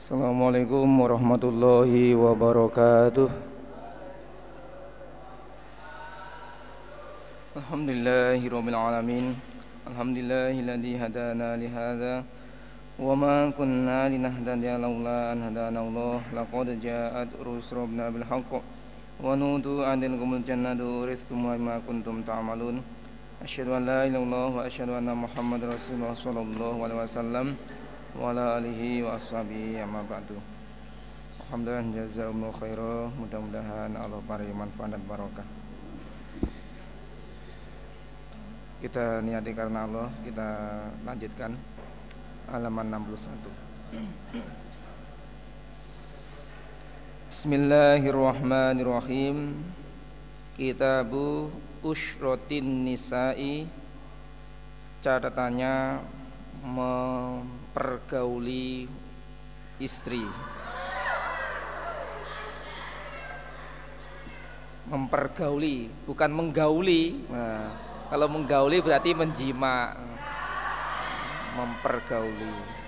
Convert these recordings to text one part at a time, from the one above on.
Assalamualaikum warahmatullahi wabarakatuh. Alhamdulillahi rabbil alamin. Alhamdulillahilladzi hadana li hadza wa ma kunna linahtadiya laula an hadana Allah. Laqad ja'at rusuluna bil haqq. Wa nudu an tilkumul jannatu urithum ma kuntum ta'malun. Asyhadu an la ilaha illallah wa asyhadu anna Muhammadar Rasulullah sallallahu alaihi wasallam wa ala alihi wa ashabihi amma ba'du. Alhamdulillah jazakumullah khairah mudah-mudahan Allah beri manfaat dan barokah kita niati karena Allah kita lanjutkan halaman 61 Bismillahirrahmanirrahim. Kitabu Ushrotin Nisa'i. Catatannya mempergauli istri mempergauli bukan menggauli nah, kalau menggauli berarti menjima mempergauli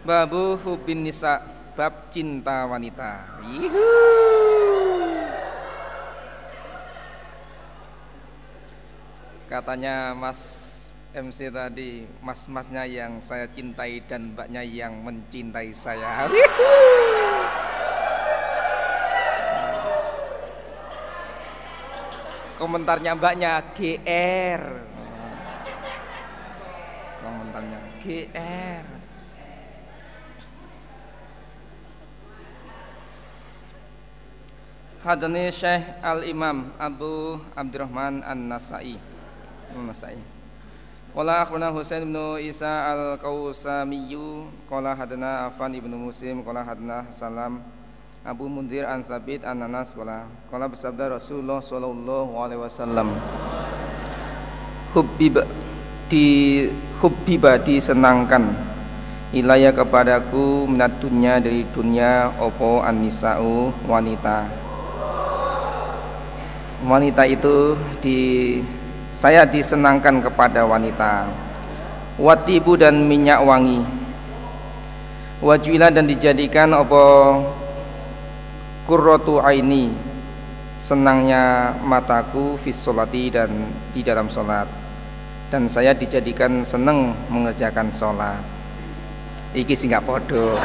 Babu hubin nisa bab cinta wanita. Yuhu. Katanya Mas MC tadi, mas-masnya yang saya cintai dan mbaknya yang mencintai saya. Komentarnya mbaknya GR. Komentarnya GR. Hadani Syekh Al-Imam Abu Abdurrahman An-Nasai An-Nasai Qala akhbarana Husain bin Isa Al-Qausamiyu qala hadana Afan ibnu Muslim qala hadana Salam Abu Mundir an Sabit an Anas qala qala bersabda Rasulullah sallallahu alaihi wasallam Hubbiba di hubbiba disenangkan ilaya kepadaku minat dari dunia opo an-nisa'u wanita. Wanita itu di saya disenangkan kepada wanita. Watibu dan minyak wangi. Wajila dan dijadikan apa? Kurrotu aini. Senangnya mataku fisolati dan di dalam sholat. Dan saya dijadikan senang mengerjakan sholat. Iki sih nggak podo.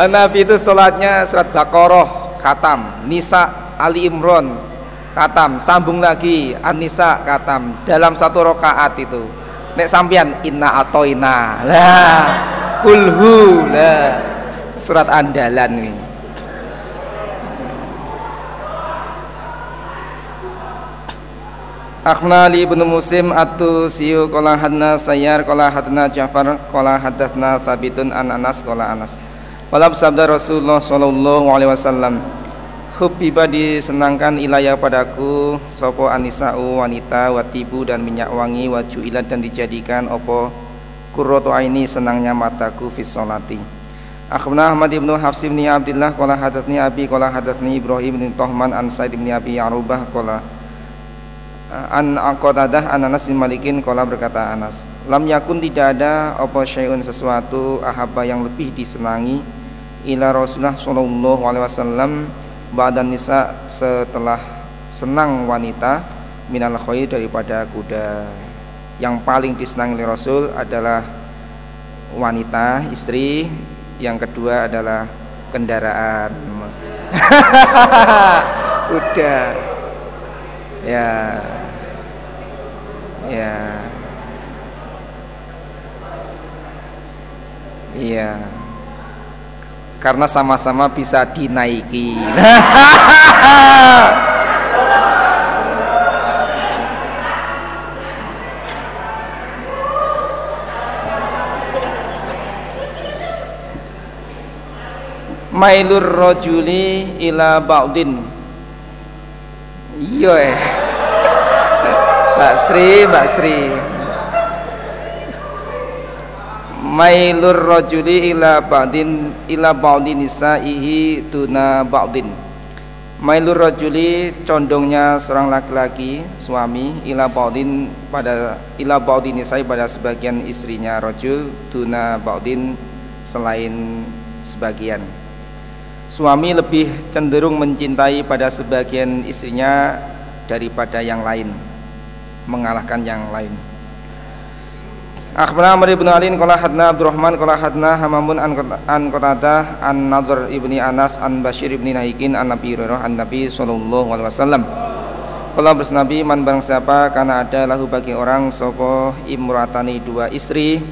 Nabi itu sholatnya surat Baqarah katam, Nisa Ali Imron katam, sambung lagi An-Nisa katam dalam satu rokaat itu. Nek sampian inna atoina lah kulhu lah surat andalan ini. Akhna ibnu Muslim atu siu kola hadna sayyar kola hadna Ja'far kola hadatsna Sabitun an Anas kola Anas. Walau sabda Rasulullah Shallallahu Alaihi Wasallam Hubbiba disenangkan ilayah padaku Sopo anisa'u wanita Watibu dan minyak wangi Wajuilat dan dijadikan Opo Kurrotu aini senangnya mataku Fisolati Akhbarna Ahmad ibnu Hafs ibn Abdullah Kola hadatni Abi Kola hadatni Ibrahim ibn Tohman An Said ibn Abi Yarubah Kola An Aqodadah An Anas bin Malikin Kola berkata Anas Lam yakun tidak ada Opo syai'un sesuatu Ahaba yang lebih disenangi ila Rasulullah sallallahu alaihi wasallam ba'dan nisa setelah senang wanita minal khair daripada kuda. Yang paling disenangi oleh Rasul adalah wanita, istri, yang kedua adalah kendaraan. kuda. Ya. Ya. Iya karena sama-sama bisa dinaiki. Mailur rojuli ila ba'din. Iya eh. Mbak Sri, Mbak Sri mailur rajuli ila ba'din ila ba'din nisaihi tuna ba'din. Mailur rajuli condongnya seorang laki-laki suami ila ba'din pada ila ba'din nisai pada sebagian istrinya rajul tuna ba'din selain sebagian. Suami lebih cenderung mencintai pada sebagian istrinya daripada yang lain mengalahkan yang lain Akhbarana Amr ibn Ali qala hadna Abdurrahman qala hadna Hamamun an an Qatadah an Nadhr ibni Anas an Bashir ibni Nahikin an Nabi Hurairah an Nabi sallallahu alaihi wasallam. Qala bersnabi man barang siapa karena ada lahu bagi orang sapa imratani dua istri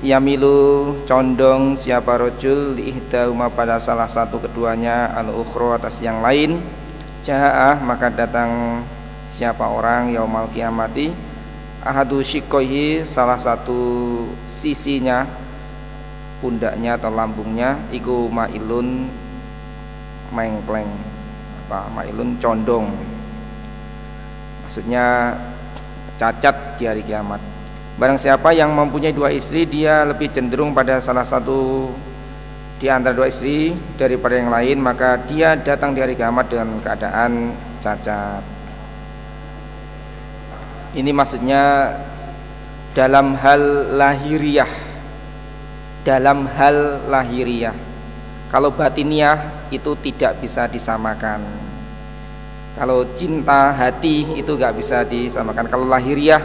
Yamilu condong siapa rojul liihdahuma pada salah satu keduanya al ukhra atas yang lain Ja'ah maka datang siapa orang yaumal kiamati ahadu shikohi salah satu sisinya pundaknya atau lambungnya iku mailun mengkleng. Apa? Mailun condong. Maksudnya cacat di hari kiamat. Barang siapa yang mempunyai dua istri dia lebih cenderung pada salah satu di antara dua istri daripada yang lain maka dia datang di hari kiamat dengan keadaan cacat ini maksudnya dalam hal lahiriah. Dalam hal lahiriah. Kalau batiniah itu tidak bisa disamakan. Kalau cinta hati itu nggak bisa disamakan. Kalau lahiriah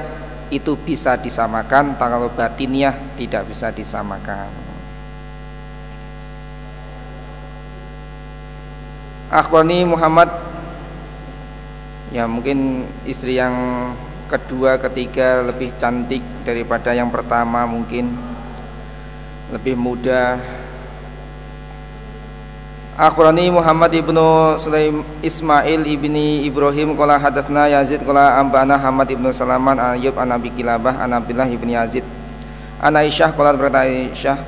itu bisa disamakan, kalau batiniah tidak bisa disamakan. Akhbarni Muhammad ya mungkin istri yang kedua, ketiga lebih cantik daripada yang pertama mungkin. Lebih muda. Akhbarani Muhammad ibnu Sulaim Ismail ibni Ibrahim Kola hadatsna Yazid Kola ambana Hamad ibnu Salaman Ayub an Abi Kilabah an Abdullah ibni Yazid. An Aisyah Kola berkata Aisyah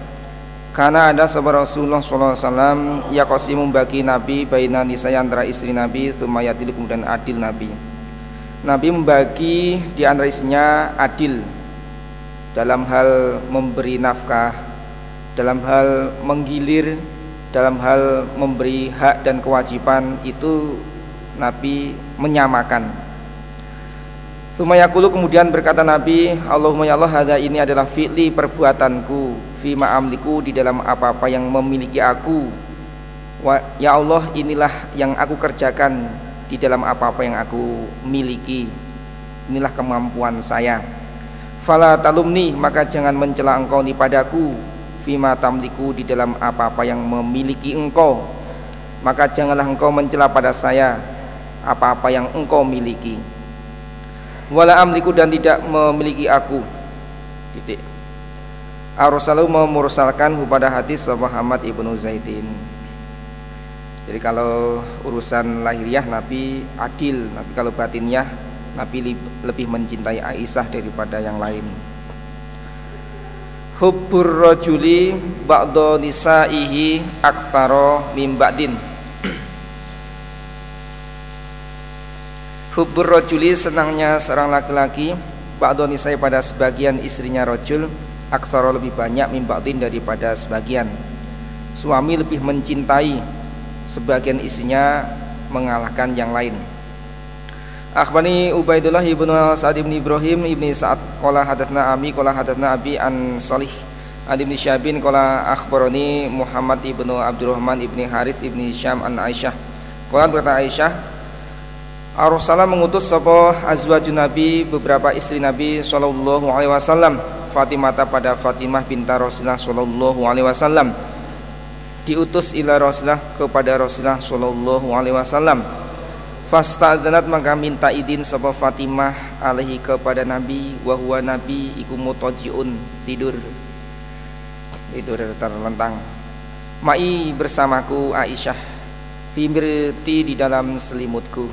karena ada sebuah Rasulullah SAW Ya qasimu bagi Nabi Baina nisa antara istri Nabi Sumayadil kemudian adil Nabi Nabi membagi di antara isinya adil dalam hal memberi nafkah, dalam hal menggilir, dalam hal memberi hak dan kewajiban itu Nabi menyamakan. Sumayakulu kemudian berkata Nabi, Allahumma ya Allah hada ini adalah fi'li perbuatanku, fi ma'amliku di dalam apa-apa yang memiliki aku. ya Allah inilah yang aku kerjakan di dalam apa-apa yang aku miliki. Inilah kemampuan saya. Fala talumni maka jangan mencela engkau ni padaku. Fima tamliku di dalam apa-apa yang memiliki engkau. Maka janganlah engkau mencela pada saya apa-apa yang engkau miliki. Wala amliku dan tidak memiliki aku. Titik. Ar-Rasulullah memursalkan kepada hadis Muhammad ibnu Zaidin jadi kalau urusan lahiriah Nabi adil, tapi kalau batinnya Nabi lebih mencintai Aisyah daripada yang lain. Hubbur rajuli ba'da nisaihi aktsara mim ba'din. Hubbur rajuli senangnya seorang laki-laki ba'da nisai pada sebagian istrinya rajul aktsara lebih banyak mim ba'din daripada sebagian. Suami lebih mencintai sebagian isinya mengalahkan yang lain. Akhbani Ubaidullah ibnu Sa'ad ibn Ibrahim ibni Sa'ad Kola hadatsna Ami Kola hadatsna Abi an Salih an ibni Syabin Kola akhbaroni Muhammad ibnu Abdurrahman ibni Haris ibni Syam an Aisyah Kola berkata Aisyah Rasulullah mengutus sapa azwajun Nabi beberapa istri Nabi sallallahu alaihi wasallam Fatimah pada Fatimah bintar Rasulullah sallallahu alaihi wasallam diutus ila Rasulullah kepada Rasulullah sallallahu alaihi wasallam. Fasta'dzanat maka minta izin sapa Fatimah alaihi kepada Nabi wa huwa Nabi iku mutajiun tidur. Tidur terlentang. Mai bersamaku Aisyah fimirti di dalam selimutku.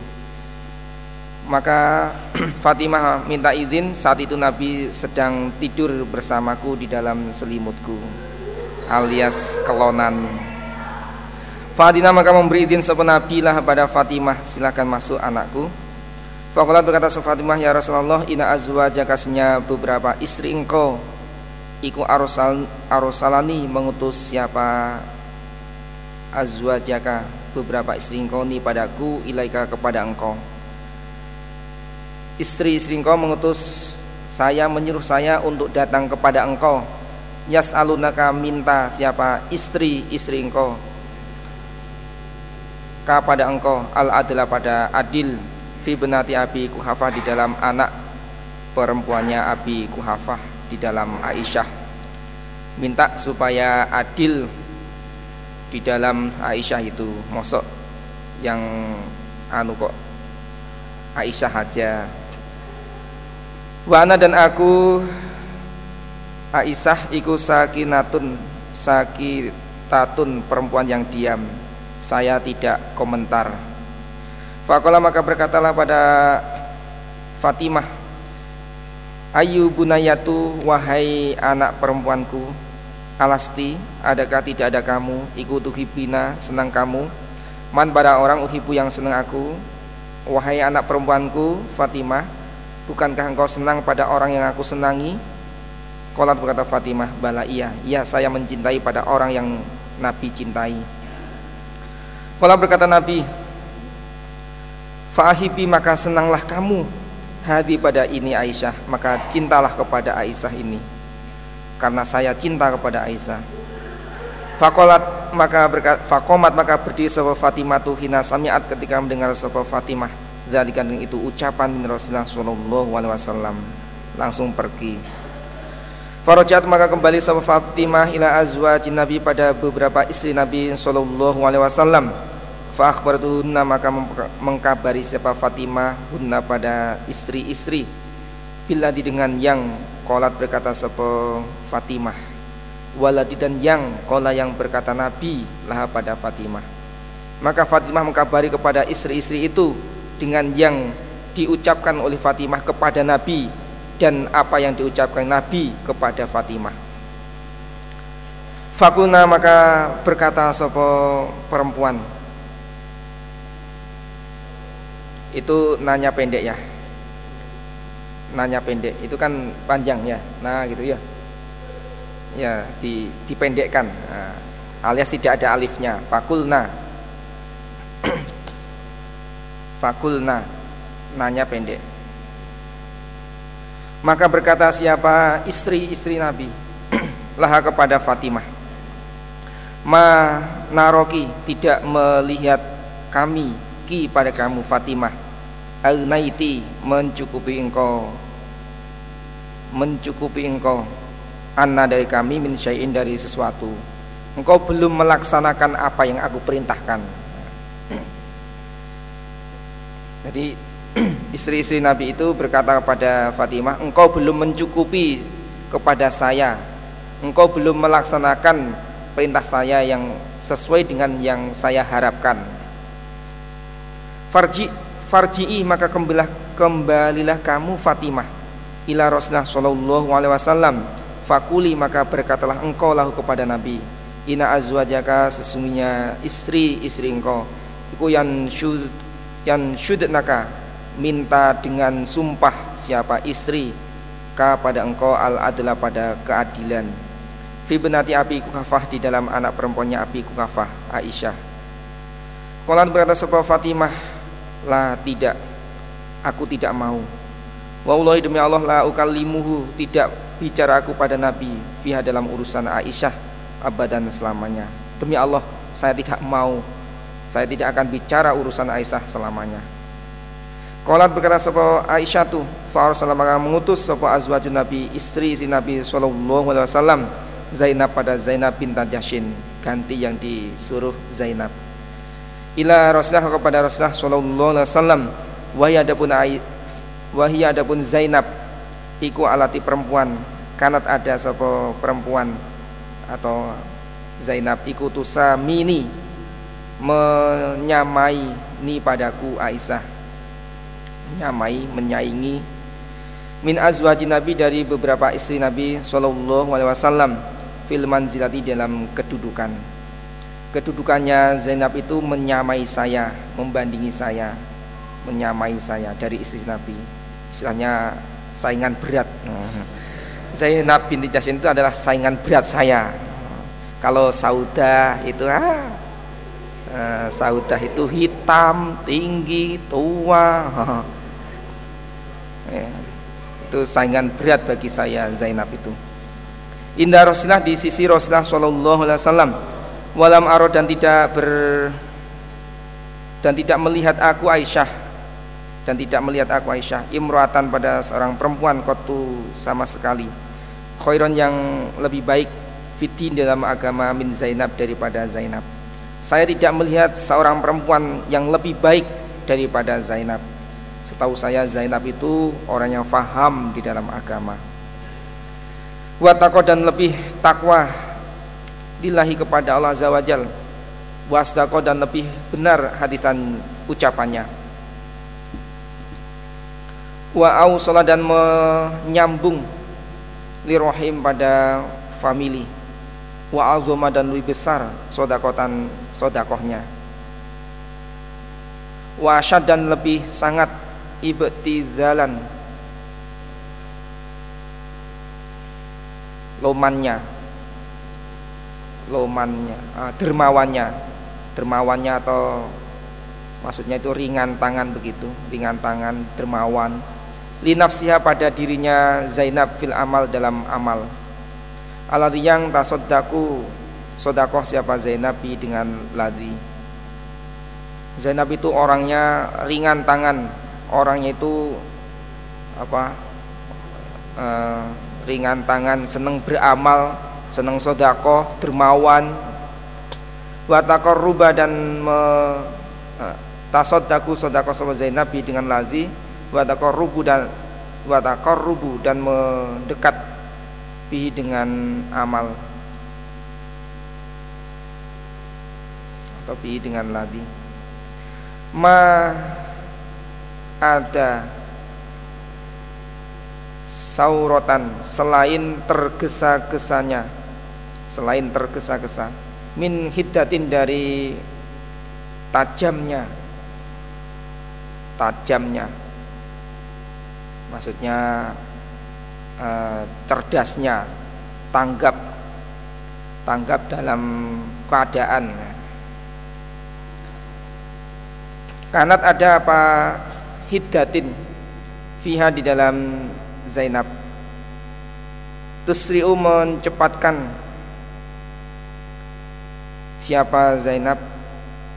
Maka Fatimah minta izin saat itu Nabi sedang tidur bersamaku di dalam selimutku alias kelonan. Fadina maka memberi izin sepenabilah pada Fatimah. Silakan masuk anakku. Fakulat berkata Fatimah ya Rasulullah ina azwa jakasnya beberapa istri engkau. Iku arsal arsalani mengutus siapa? Azwajaka beberapa istri engkau ni padaku ilaika kepada engkau. Istri-istri engkau mengutus saya menyuruh saya untuk datang kepada engkau yas alunaka minta siapa? Istri-istri engkau. Kepada engkau al adalah pada adil. Fi benati abi kuhafah di dalam anak perempuannya abi kuhafah di dalam Aisyah. Minta supaya adil di dalam Aisyah itu. Mosok yang anu kok Aisyah aja. Wana dan aku Aisyah iku sakinatun sakitatun perempuan yang diam. Saya tidak komentar. Fakola maka berkatalah pada Fatimah Ayu bunayatu wahai anak perempuanku Alasti, adakah tidak ada kamu? Iku tuhibina, senang kamu. Man pada orang uhibu yang senang aku Wahai anak perempuanku Fatimah Bukankah engkau senang pada orang yang aku senangi Kolat berkata Fatimah Bala iya, iya saya mencintai pada orang yang Nabi cintai. Kolat berkata Nabi Fa'ahibi maka senanglah kamu Hadi pada ini Aisyah. Maka cintalah kepada Aisyah ini karena saya cinta kepada Aisyah. Fakolat maka berkat, fakomat maka berdiri sapa Fatimah tu hina samiat ketika mendengar sapa Fatimah. Zalikan itu ucapan Rasulullah sallallahu alaihi wasallam. Langsung pergi. Farajat maka kembali sapa Fatimah ila azwajin Nabi pada beberapa istri Nabi sallallahu alaihi wasallam. Fa maka mengkabari siapa Fatimah hunna pada istri-istri. Bila dengan yang Kolat berkata sepo Fatimah. Waladi dan yang kola yang berkata Nabi lah pada Fatimah. Maka Fatimah mengkabari kepada istri-istri itu Dengan yang diucapkan oleh Fatimah kepada Nabi Dan apa yang diucapkan Nabi kepada Fatimah. Fakuna maka berkata sepo perempuan? Itu nanya pendek ya. Nanya pendek. Itu kan panjang ya. Nah gitu ya. Ya di dipendekkan. Nah, alias tidak ada alifnya. Fakulna. Fakulna. Nanya pendek maka berkata siapa? Istri-istri Nabi. Laha kepada Fatimah. Ma naroki tidak melihat kami ki pada kamu Fatimah. Al-naiti mencukupi engkau. Mencukupi engkau. Anna dari kami min syai'in dari sesuatu. Engkau belum melaksanakan apa yang aku perintahkan. Jadi istri-istri Nabi itu berkata kepada Fatimah engkau belum mencukupi kepada saya. Engkau belum melaksanakan perintah saya yang sesuai dengan yang saya harapkan. Farji farji'i maka kembalilah kembalilah kamu Fatimah ila Rasulullah sallallahu alaihi wasallam. Fakuli maka berkatalah engkau lahu kepada Nabi. Ina azwajaka sesungguhnya istri-istri engkau. Iku yang syud yang syudnaka minta dengan sumpah siapa istri kepada engkau al adalah pada keadilan. Fi benati Abi Kukafah di dalam anak perempuannya Abi Kukafah Aisyah. Kolan berkata sebuah Fatimah lah tidak. Aku tidak mau. Wallahi demi Allah la ukallimuhu tidak bicara aku pada Nabi fiha dalam urusan Aisyah abadan selamanya. Demi Allah saya tidak mau. Saya tidak akan bicara urusan Aisyah selamanya. Qalat berkata sapa Aisyah tu fa maka mengutus sapa azwajun Nabi istri si Nabi sallallahu alaihi wasallam Zainab pada Zainab binti Jahsyin ganti yang disuruh Zainab. Ila Rasulullah kepada Rasulullah sallallahu alaihi wasallam wahai adapun wahia adapun Zainab iku alati perempuan kanat ada sapa perempuan atau Zainab iku tusamini menyamai ni padaku Aisyah menyamai menyaingi min azwaji Nabi dari beberapa istri Nabi sallallahu alaihi wasallam fil manzilati dalam kedudukan kedudukannya Zainab itu menyamai saya membandingi saya menyamai saya dari istri Nabi istilahnya saingan berat Zainab binti Jahsy itu adalah saingan berat saya. Kalau Saudah itu ah uh, Saudah itu hitam, tinggi, tua. ya, itu saingan berat bagi saya Zainab itu. Indah Rasulullah di sisi Rasulullah Shallallahu Alaihi Wasallam. Walam aro dan tidak ber dan tidak melihat aku Aisyah. Dan tidak melihat aku Aisyah. Imroatan pada seorang perempuan kotu sama sekali. Khairon yang lebih baik fitin dalam agama min Zainab daripada Zainab. Saya tidak melihat seorang perempuan yang lebih baik daripada Zainab setahu saya Zainab itu orang yang faham di dalam agama. Watako dan lebih takwa dilahi kepada Allah Azza wa Jal. Wasdaqo dan lebih benar hadisan ucapannya. Wa ausala dan menyambung lirohim pada famili. Wa azuma dan lebih besar sodakotan sodakohnya. Wa asyad dan lebih sangat ibtizalan. Lomannya. Lomannya. Uh, dermawannya. Dermawannya atau maksudnya itu ringan tangan begitu. Ringan tangan dermawan. Linafsiha pada dirinya Zainab fil amal dalam amal. Aladhi yang tasoddaku sodakoh siapa? Zainab dengan ladhi Zainab itu orangnya ringan tangan orangnya itu apa uh, ringan tangan, seneng beramal, seneng sodako, dermawan, watakor ruba dan me, eh, tasodaku sodako sama Zainabi dengan ladhi, watakor rubu dan watakor rubu dan mendekat pi dengan amal. Atau pi dengan ladhi. Ma ada saurotan selain tergesa-gesanya selain tergesa-gesa min hiddatin dari tajamnya tajamnya. Maksudnya eh, cerdasnya tanggap tanggap dalam keadaan. Kanat ada apa hiddatin fiha di dalam Zainab. Tusri'u mencepatkan Siapa Zainab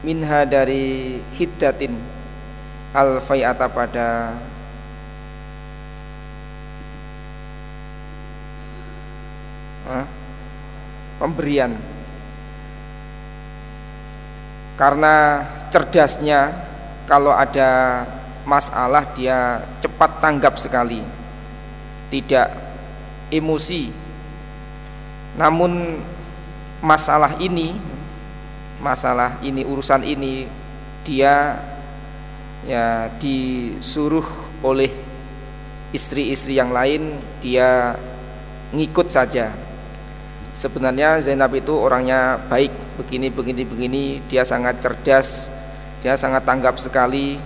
Minha dari hiddatin Al-fayata pada Pemberian. Karena cerdasnya Kalau ada masalah dia cepat tanggap sekali. Tidak emosi. Namun masalah ini masalah ini urusan ini dia ya disuruh oleh istri-istri yang lain dia ngikut saja. Sebenarnya Zainab itu orangnya baik begini begini begini dia sangat cerdas dia sangat tanggap sekali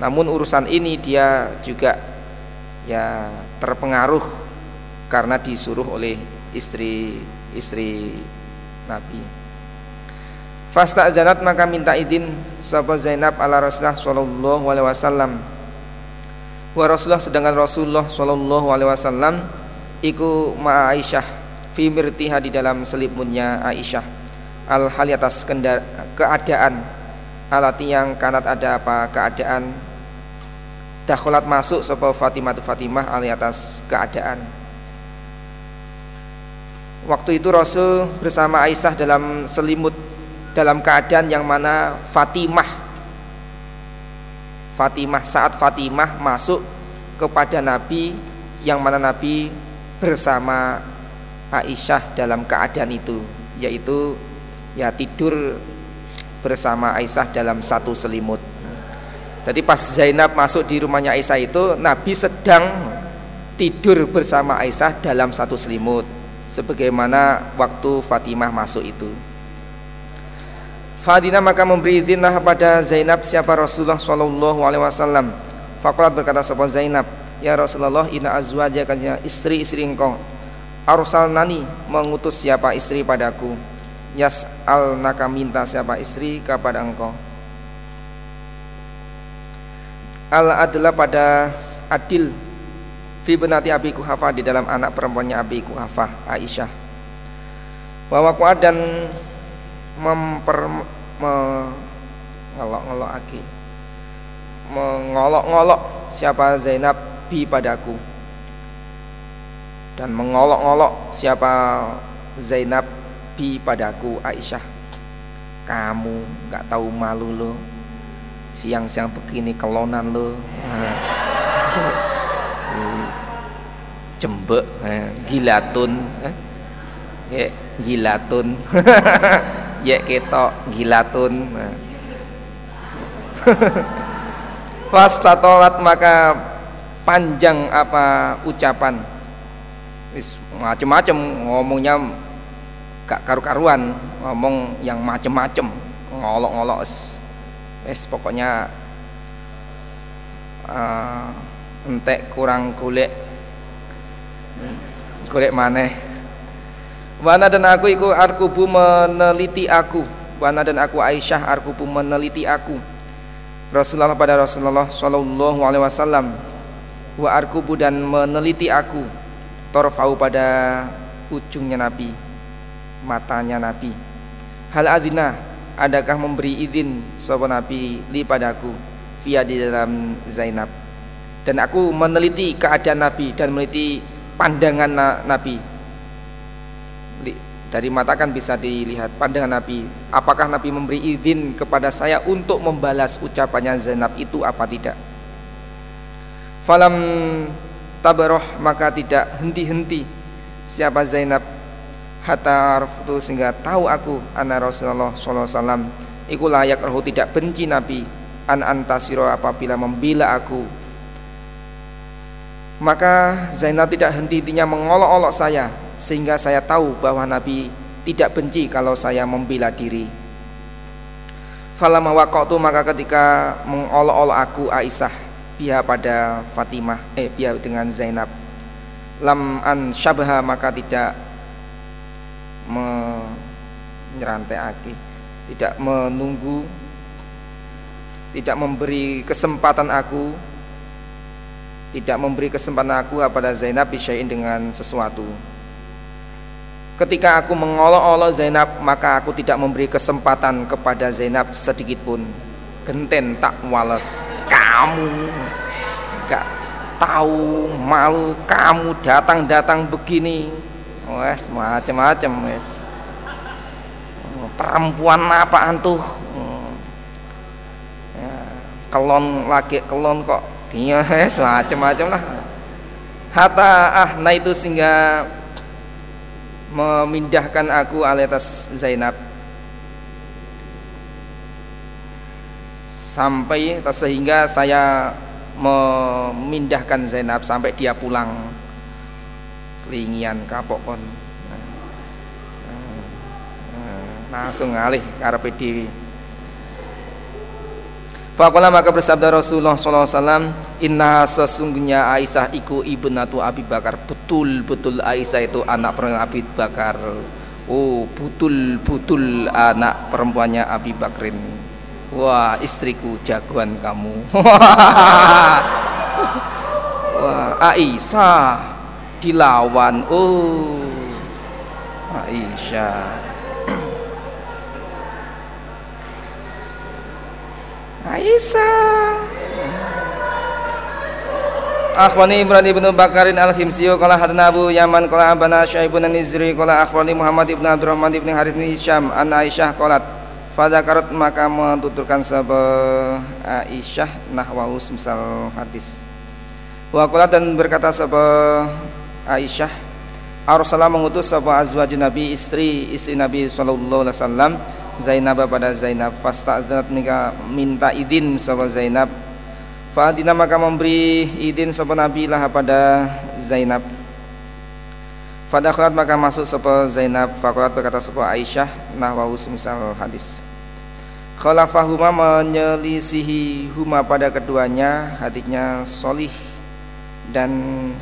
namun urusan ini dia juga ya terpengaruh karena disuruh oleh istri-istri Nabi. Fasta Zainab maka minta izin sahabat Zainab ala Rasulullah sallallahu alaihi wasallam. Wa Rasulullah sedangkan Rasulullah sallallahu alaihi wasallam iku ma Aisyah fi mirtiha di dalam selimutnya Aisyah al hal atas keadaan alati yang kanat ada apa keadaan dakholat masuk sapa Fatimah tu Fatimah ali atas keadaan. Waktu itu Rasul bersama Aisyah dalam selimut dalam keadaan yang mana Fatimah Fatimah saat Fatimah masuk kepada Nabi yang mana Nabi bersama Aisyah dalam keadaan itu yaitu ya tidur bersama Aisyah dalam satu selimut jadi pas Zainab masuk di rumahnya Aisyah itu Nabi sedang tidur bersama Aisyah dalam satu selimut sebagaimana waktu Fatimah masuk itu. Fadina maka memberi izinlah pada Zainab siapa Rasulullah Shallallahu Alaihi Wasallam. Fakulat berkata sahabat Zainab, Ya Rasulullah inna azwajaka istri-istri engkau Arsal nani mengutus siapa istri padaku Yas al naka minta siapa istri kepada engkau Al adalah pada adil Fi benati Abi Kuhafa di dalam anak perempuannya Abi Kuhafa Aisyah. Bahwa kuat dan memper mengolok-ngolok lagi. Mengolok-ngolok siapa Zainab bi padaku. Dan mengolok-ngolok siapa Zainab bi padaku Aisyah. Kamu nggak tahu malu lo siang-siang begini kelonan lo jembek eh, gilatun eh, ya gilatun. Ya ketok gilatun eh. Fastatolat maka panjang apa ucapan. Wis macem-macem ngomongnya gak karu-karuan ngomong yang macem-macem ngolok-ngolok wis pokoknya uh, entek kurang kulit kulit maneh. Wana dan aku iku arkubu meneliti aku. Wana dan aku Aisyah arkubu meneliti aku. Rasulullah pada Rasulullah Shallallahu Alaihi Wasallam. Wa arkubu dan meneliti aku. Torfau pada ujungnya Nabi matanya Nabi. Hal adina adakah memberi izin sahabat Nabi li padaku via di dalam Zainab dan aku meneliti keadaan Nabi dan meneliti pandangan Nabi dari mata kan bisa dilihat pandangan Nabi. Apakah Nabi memberi izin kepada saya untuk membalas ucapannya Zainab itu apa tidak? Falam tabaroh maka tidak henti-henti siapa Zainab hatta arftu sehingga tahu aku anna Rasulullah sallallahu alaihi wasallam. Iku layak rohu tidak benci Nabi. An antasiro apabila membela aku. Maka Zainab tidak henti-hentinya mengolok-olok saya sehingga saya tahu bahwa Nabi tidak benci kalau saya membela diri. Falama waqatu maka ketika mengolok-olok aku Aisyah pihak pada Fatimah eh pihak dengan Zainab. Lam an syabha maka tidak menyerantai aki tidak menunggu tidak memberi kesempatan aku tidak memberi kesempatan aku kepada Zainab bisyain dengan sesuatu. Ketika aku mengolok-olok Zainab Maka aku tidak memberi kesempatan kepada Zainab sedikit pun. Genten tak wales Kamu Gak tahu malu Kamu datang-datang begini Wes macam-macam wes. Perempuan apa antuh ya, Kelon lagi kelon kok. Iya wes macam-macam lah. Hatta ah nah itu sehingga memindahkan aku atas Zainab. Sampai sehingga saya memindahkan Zainab sampai dia pulang kelingian kapok kon. Nah, nah, langsung ngalih karepe dewi Fakola maka bersabda Rasulullah SAW Inna sesungguhnya Aisyah iku ibnatu Abi Bakar. Betul-betul Aisyah itu anak perempuan Abi Bakar. Oh betul-betul anak perempuannya Abi Bakrin. Wah istriku jagoan kamu. Wah Aisyah dilawan. Oh Aisyah. Aisyah. Akhwani Imran ibn Bakarin al-Himsiyo Kala hadana Abu Yaman Kala abana Syaibun Nizri Kala akhwani Muhammad ibn Abdurrahman ibn Harith ibn Hisham An Aisyah Kalat Fadakarut maka mentuturkan sebuah Aisyah Nahwahu semisal hadis. Wa dan berkata sebuah Aisyah. Arsalah mengutus sebuah azwaju Nabi istri istri Nabi Sallallahu Alaihi Wasallam Zainab pada Zainab. Fasta'dzanat minta minta izin sama Zainab. Fa'adina maka memberi izin sama Nabi lah pada Zainab. Fadakhalat maka masuk sapa Zainab. Faqalat berkata sapa Aisyah. Nahwahu semisal hadis. Khalafahuma menyelisihi huma pada keduanya hadisnya solih dan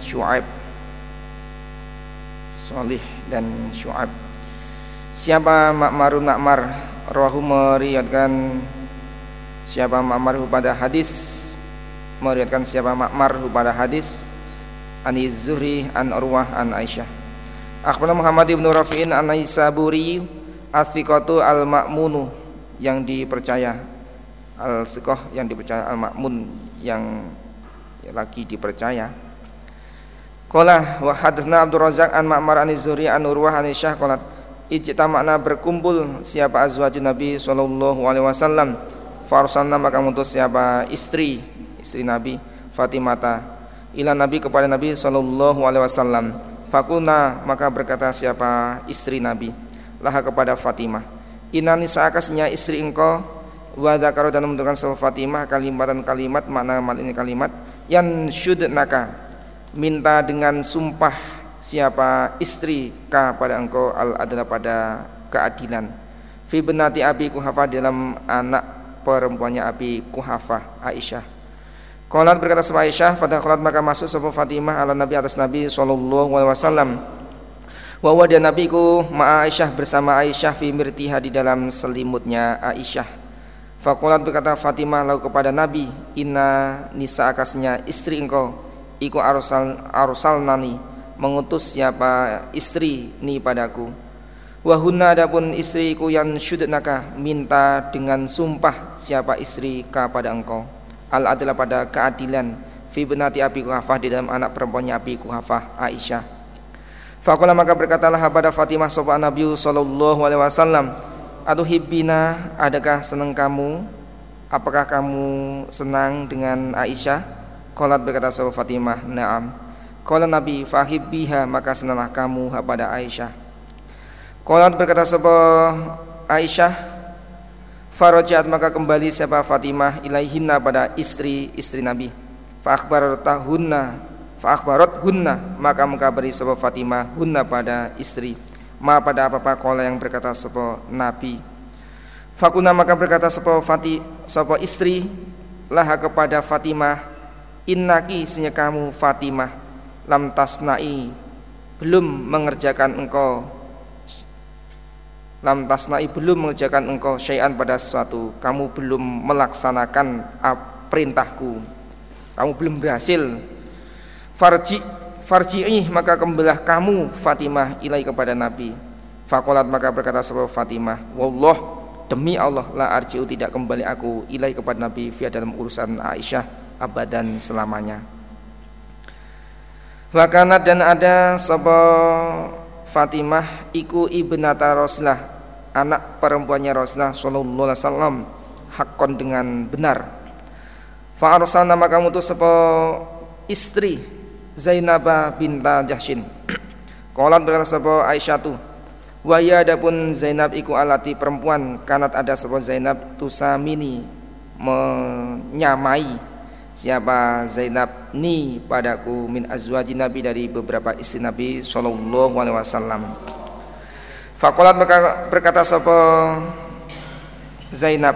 Syuaib Solih dan Syuaib. Siapa Ma'marun Ma'mar Rohu meriatkan Siapa Ma'mar pada hadis Meriatkan siapa Ma'mar pada hadis Ani Zuhri an Urwah an Aisyah. Akhbarana Muhammad ibn Rafi'in an Aisaburi Asfiqatu al-Ma'munu yang dipercaya Al-Siqah yang dipercaya Al-Ma'mun yang lagi dipercaya Qala wa hadatsna Abdul Razak an Ma'mar an Zuhri an Urwah an Aisyah qalat ijtama'na berkumpul siapa azwajun Nabi sallallahu alaihi wasallam farsalna maka mengutus siapa istri istri Nabi Fatimata ila Nabi kepada Nabi sallallahu alaihi wasallam. Fakuna maka berkata siapa istri Nabi? Laha kepada Fatimah. Inani saakasnya istri engkau wa dzakara dan menentukan sama Fatimah kalimat dan kalimat makna ini kalimat yang naka minta dengan sumpah siapa istri ka pada engkau al adalah pada keadilan fi benati abi kuhafa dalam anak perempuannya abi kuhafa Aisyah Qalat berkata sama Aisyah, pada qalat maka masuk sebuah Fatimah ala Nabi atas Nabi sallallahu alaihi wasallam. Wa wa dia Nabi ku ma Aisyah bersama Aisyah fi mirtiha di dalam selimutnya Aisyah. Fakulat berkata Fatimah lalu kepada Nabi Inna nisa akasnya istri engkau Iku arsal, nani Mengutus siapa istri ni padaku. Wahuna adapun istriku yang syudnaka Minta dengan sumpah siapa istri ka pada engkau. Al adalah pada keadilan Fi benati api kuhafah di dalam anak perempuannya api kuhafah Aisyah. Fakulah maka berkatalah kepada Fatimah sopan Nabi Sallallahu Alaihi Wasallam hibina adakah senang kamu? Apakah kamu senang dengan Aisyah Kolat berkata sahabat Fatimah Naam. Kolat Nabi fahibbiha maka senanglah kamu kepada Aisyah. Kolat berkata sahabat Aisyah Farajat maka kembali siapa Fatimah ilaihinna pada istri-istri Nabi. Fa'akhbarat tahunna Fa'akhbarat hunna Maka mengkabari sahabat Fatimah hunna pada istri ma pada apa-apa. Kola yang berkata sepo nabi. Fakuna maka berkata sepo Fati sepo istri laha kepada Fatimah innaki senya kamu Fatimah lam tasnai belum mengerjakan engkau. Lam tasnai belum mengerjakan engkau syai'an pada sesuatu. Kamu belum melaksanakan perintahku. Kamu belum berhasil. Farji farji'ih maka kembalilah kamu Fatimah ilai kepada Nabi. Fakolat maka berkata sebab Fatimah Wallah demi Allah la arji'u tidak kembali aku ilai kepada Nabi via dalam urusan Aisyah abadan selamanya Wakanat dan ada sebab Fatimah iku ibnata Rasulullah anak perempuannya Rasulullah sallallahu alaihi wasallam hakon dengan benar Fa arsalna maka mutus sebab istri Zainab binta Jahshin. Qalat berkata sapa Aisyah tu Wa ya adapun Zainab iku alati perempuan kanat ada sapa Zainab tusamini menyamai siapa Zainab ni padaku min azwaji Nabi dari beberapa istri Nabi sallallahu alaihi wasallam. Faqalat berkata sapa Zainab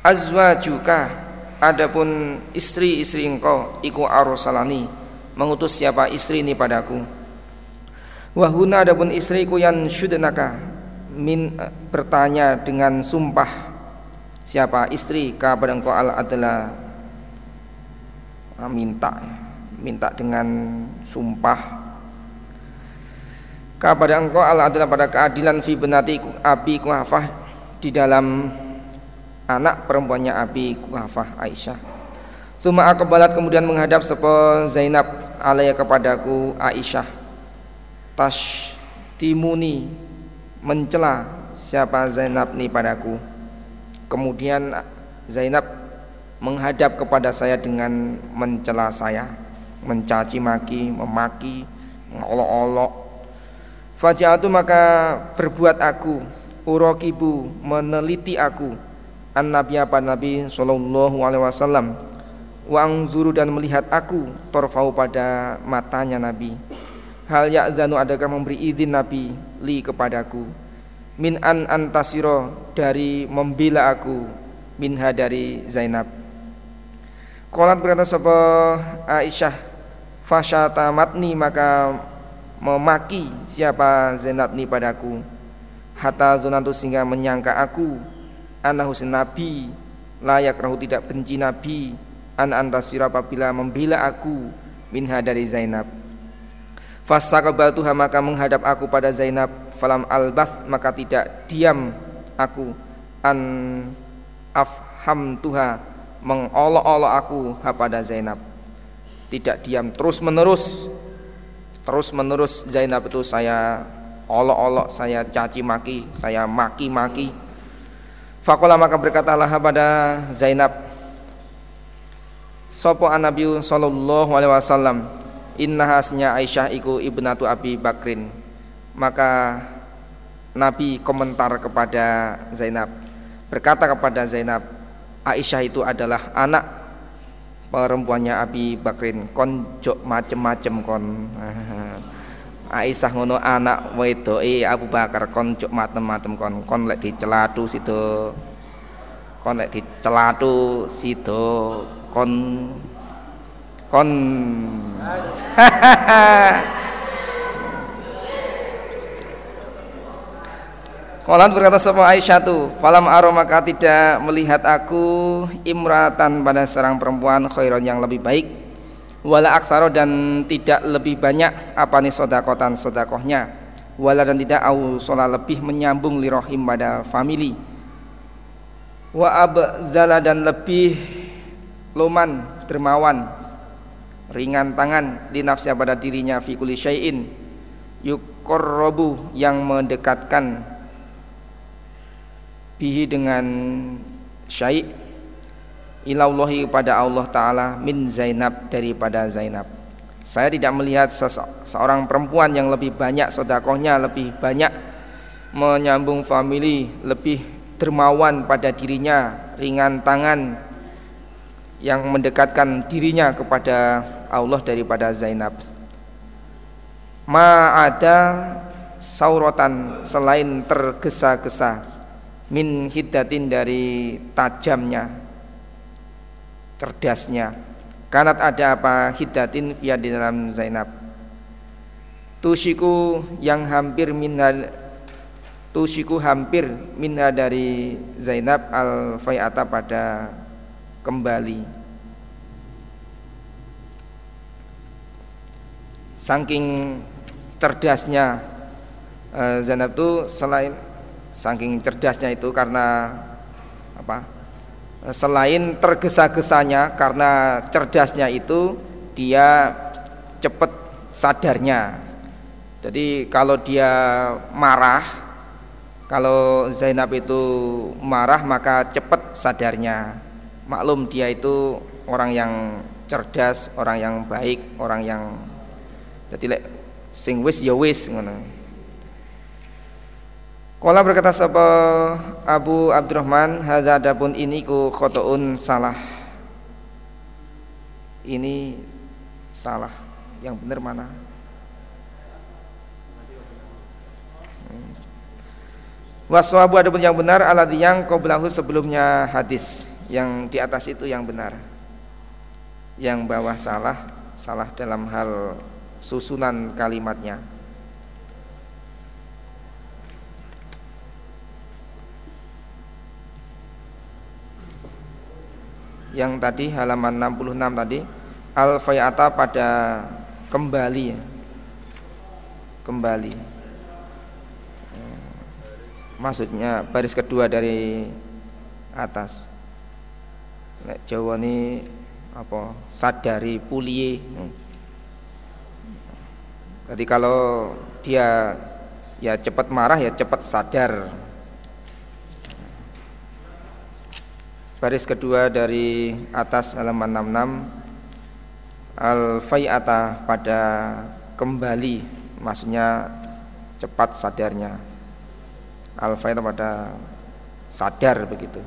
azwajuka Adapun istri-istri engkau iku arosalani mengutus siapa istri ini padaku. Wahuna adapun istriku yang syudnaka min eh, bertanya dengan sumpah siapa istri kepada engkau Allah adalah ah, minta minta dengan sumpah kepada engkau Allah adalah pada keadilan fi benati abi kuhafah di dalam anak perempuannya Abi Kuhafah Aisyah. Suma akabalat kemudian menghadap sepo Zainab alaiya kepadaku Aisyah. Tash timuni mencela siapa Zainab ni padaku. Kemudian Zainab menghadap kepada saya dengan mencela saya, mencaci maki, memaki, mengolok-olok. Fajatu maka berbuat aku, urokibu meneliti aku, an nabi apa nabi sallallahu alaihi wasallam wa angzuru dan melihat aku torfau pada matanya nabi hal ya'zanu adakah memberi izin nabi li kepadaku min an antasiro dari membela aku minha dari Zainab. Kolat berkata sapa Aisyah Fasyatamatni maka memaki siapa Zainab ni padaku. Hatta zonantu sehingga menyangka aku Anak husin Nabi Layak rahu tidak benci Nabi. An antasira apabila membela aku Minha dari Zainab. Fasakabaltuha maka menghadap aku pada Zainab Falam albas maka tidak diam aku. An afham tuha mengolok-olok aku kepada Zainab. Tidak diam terus menerus terus menerus Zainab itu saya olok-olok saya caci maki saya maki-maki. Fakola maka berkatalah pada Zainab Sopo Nabi Sallallahu Alaihi Wasallam Inna hasnya Aisyah iku ibnatu Abi Bakrin Maka Nabi komentar kepada Zainab Berkata kepada Zainab Aisyah itu adalah anak perempuannya Abi Bakrin. Kon jok macem-macem kon. Aisyah ngono anak wedoke Abu Bakar kon jok macem-macem kon. Kon lek dicelatu situ kon lek dicelatu situ kon kon Kolat berkata sama Aisyah tu, falam aro maka tidak melihat aku imratan pada seorang perempuan khairon yang lebih baik, wala aksaro dan tidak lebih banyak apa nih sodakotan sodakohnya, wala dan tidak au sholat lebih menyambung lirohim pada family, wa abzala dan lebih loman dermawan ringan tangan linafsya pada dirinya fi kulli syai'in. Yukorrobu yang mendekatkan bihi dengan syai' ilallahi kepada Allah taala min Zainab daripada Zainab. Saya tidak melihat seorang perempuan yang lebih banyak sodakohnya, lebih banyak menyambung family, lebih dermawan pada dirinya, ringan tangan yang mendekatkan dirinya kepada Allah daripada Zainab. Ma ada sauratan selain tergesa-gesa min hiddatin dari tajamnya cerdasnya. Kanat ada apa hiddatin via di dalam Zainab? Tusiku yang hampir minha tusiku hampir minha dari Zainab al fayata pada kembali. Saking cerdasnya eh, Zainab itu selain saking cerdasnya itu karena apa selain tergesa-gesanya karena cerdasnya itu dia cepat sadarnya. Jadi kalau dia marah kalau Zainab itu marah maka cepat sadarnya. Maklum dia itu orang yang cerdas orang yang baik orang yang jadi sing wis ya wis ngono Kala berkata sapa Abu Abdurrahman hadza adapun ini ku khotoun salah. Ini salah. Yang benar mana? Hmm. Waswabu adapun yang benar aladhi yang qablahu sebelumnya hadis yang di atas itu yang benar. Yang bawah salah, salah dalam hal susunan kalimatnya. Yang tadi halaman 66 tadi al fayata pada kembali ya. kembali. Maksudnya baris kedua dari atas. Nek Jawa ini apa sadari pulie jadi kalau dia ya cepat marah ya cepat sadar baris kedua dari atas halaman 66 al-fai'ata pada kembali maksudnya cepat sadarnya al-fai'ata pada sadar begitu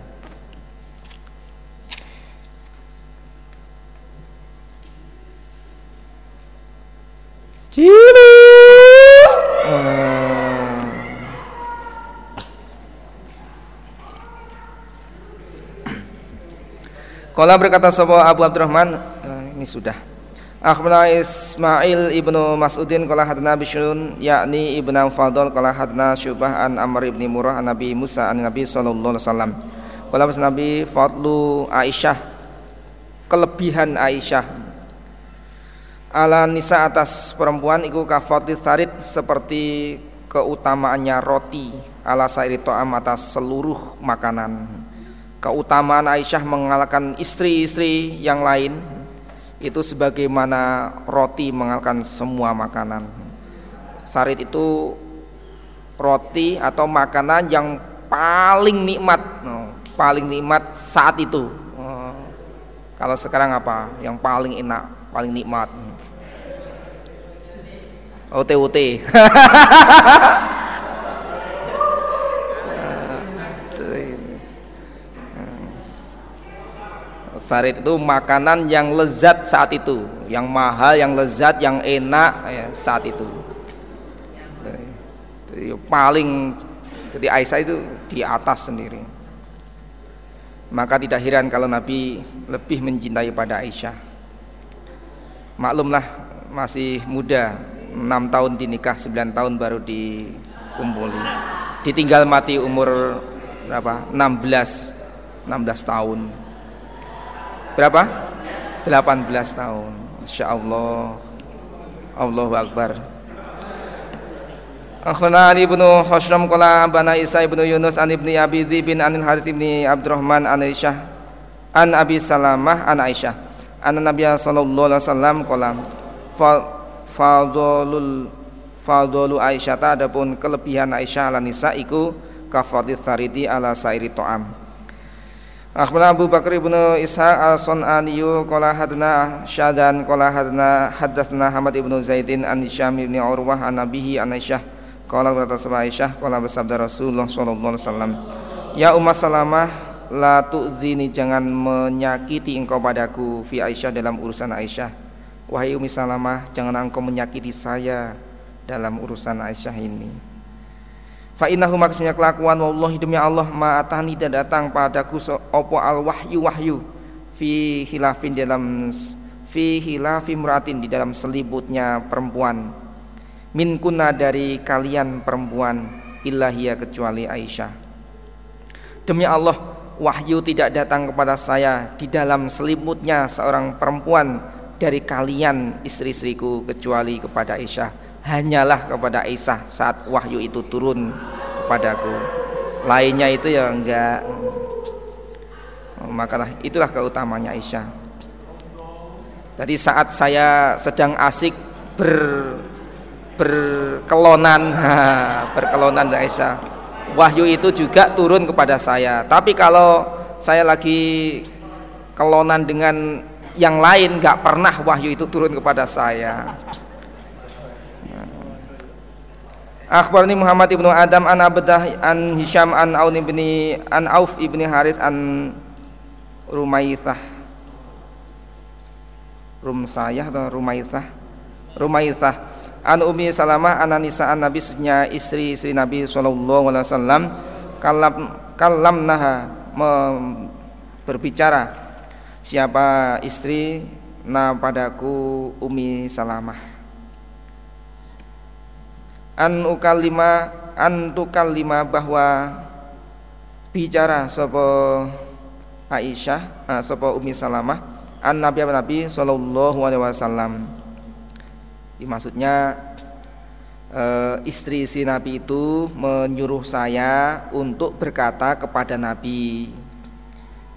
Cilu. Kala berkata sebuah Abu Abdurrahman uh, ini sudah Akhbarana Ismail ibnu Mas'udin qala hadana Bishrun yakni ibnu Fadl qala hadana Syubah an Amr ibni Murrah an Nabi Musa an Nabi sallallahu alaihi wasallam. Qala Nabi fadlu Aisyah kelebihan Aisyah ala nisa atas perempuan iku kafati sarid seperti keutamaannya roti ala sairi to'am atas seluruh makanan. Keutamaan Aisyah mengalahkan istri-istri yang lain itu sebagaimana roti mengalahkan semua makanan. Sarit itu roti atau makanan yang paling nikmat, paling nikmat saat itu. Kalau sekarang apa? Yang paling enak, paling nikmat. OT-OT. Farid itu makanan yang lezat saat itu, yang mahal, yang lezat, yang enak ya, saat itu. Jadi, paling jadi Aisyah itu di atas sendiri. Maka tidak heran kalau Nabi lebih mencintai pada Aisyah. Maklumlah masih muda, 6 tahun dinikah, 9 tahun baru dikumpuli. Ditinggal mati umur berapa? 16 16 tahun Berapa? 18 tahun. Insya Allah. Allahu Akbar. Akhbarana Ali bin Khashram qala bana Isa ibnu Yunus an ibni Abi bin anil Harith ibni Abdurrahman an Aisyah an Abi Salamah an Aisyah anna Nabiy sallallahu alaihi wasallam qala fadlul fadlul Aisyah adapun kelebihan Aisyah ala nisa iku kafadhis saridi ala sairi to'am Akhbarana Abu Bakar ibnu Ishaq al-Sun'aniyu qala hadna Syadan qala hadna hadatsna Hamad ibnu Zaidin an Hisham ibn Urwah an Nabihi an Aisyah qala berkata sama Aisyah qala bersabda Rasulullah sallallahu alaihi wasallam Ya Umma Salamah la tu'zini jangan menyakiti engkau padaku fi Aisyah dalam urusan Aisyah. Wahai Ummi Salamah jangan engkau menyakiti saya dalam urusan Aisyah ini Fa innahu maksudnya kelakuan wallahi demi Allah ma atani tidak datang padaku opo al wahyu. Wahyu fi hilafin dalam fi hilafi muratin di dalam selibutnya perempuan. Min kunna dari kalian perempuan ilahia kecuali Aisyah. Demi Allah wahyu tidak datang kepada saya di dalam selimutnya seorang perempuan dari kalian istri-istriku kecuali kepada Aisyah hanyalah kepada Aisyah saat wahyu itu turun kepadaku. Lainnya itu ya enggak. Makalah itulah keutamanya Aisyah jadi saat saya sedang asik ber berkelonan berkelonan Aisyah wahyu itu juga turun kepada saya. Tapi kalau saya lagi kelonan dengan yang lain nggak pernah wahyu itu turun kepada saya Akhbarni Muhammad ibnu Adam an Abdah an Hisham an Aun ibni an Auf ibni Harith an Rumaisah. Rumsayah atau Rumaisah? Rumaisah. An Umi Salamah an Anisa an Nabi istri-istri Nabi sallallahu alaihi wasallam. Kalam kalam naha berbicara. Siapa istri? Na padaku Umi Salamah an ukallima an tukallima bahwa bicara sapa Aisyah uh, sapa Ummi Salamah an Nabi Nabi sallallahu alaihi wasallam. Maksudnya uh, istri si Nabi itu menyuruh saya untuk berkata kepada Nabi.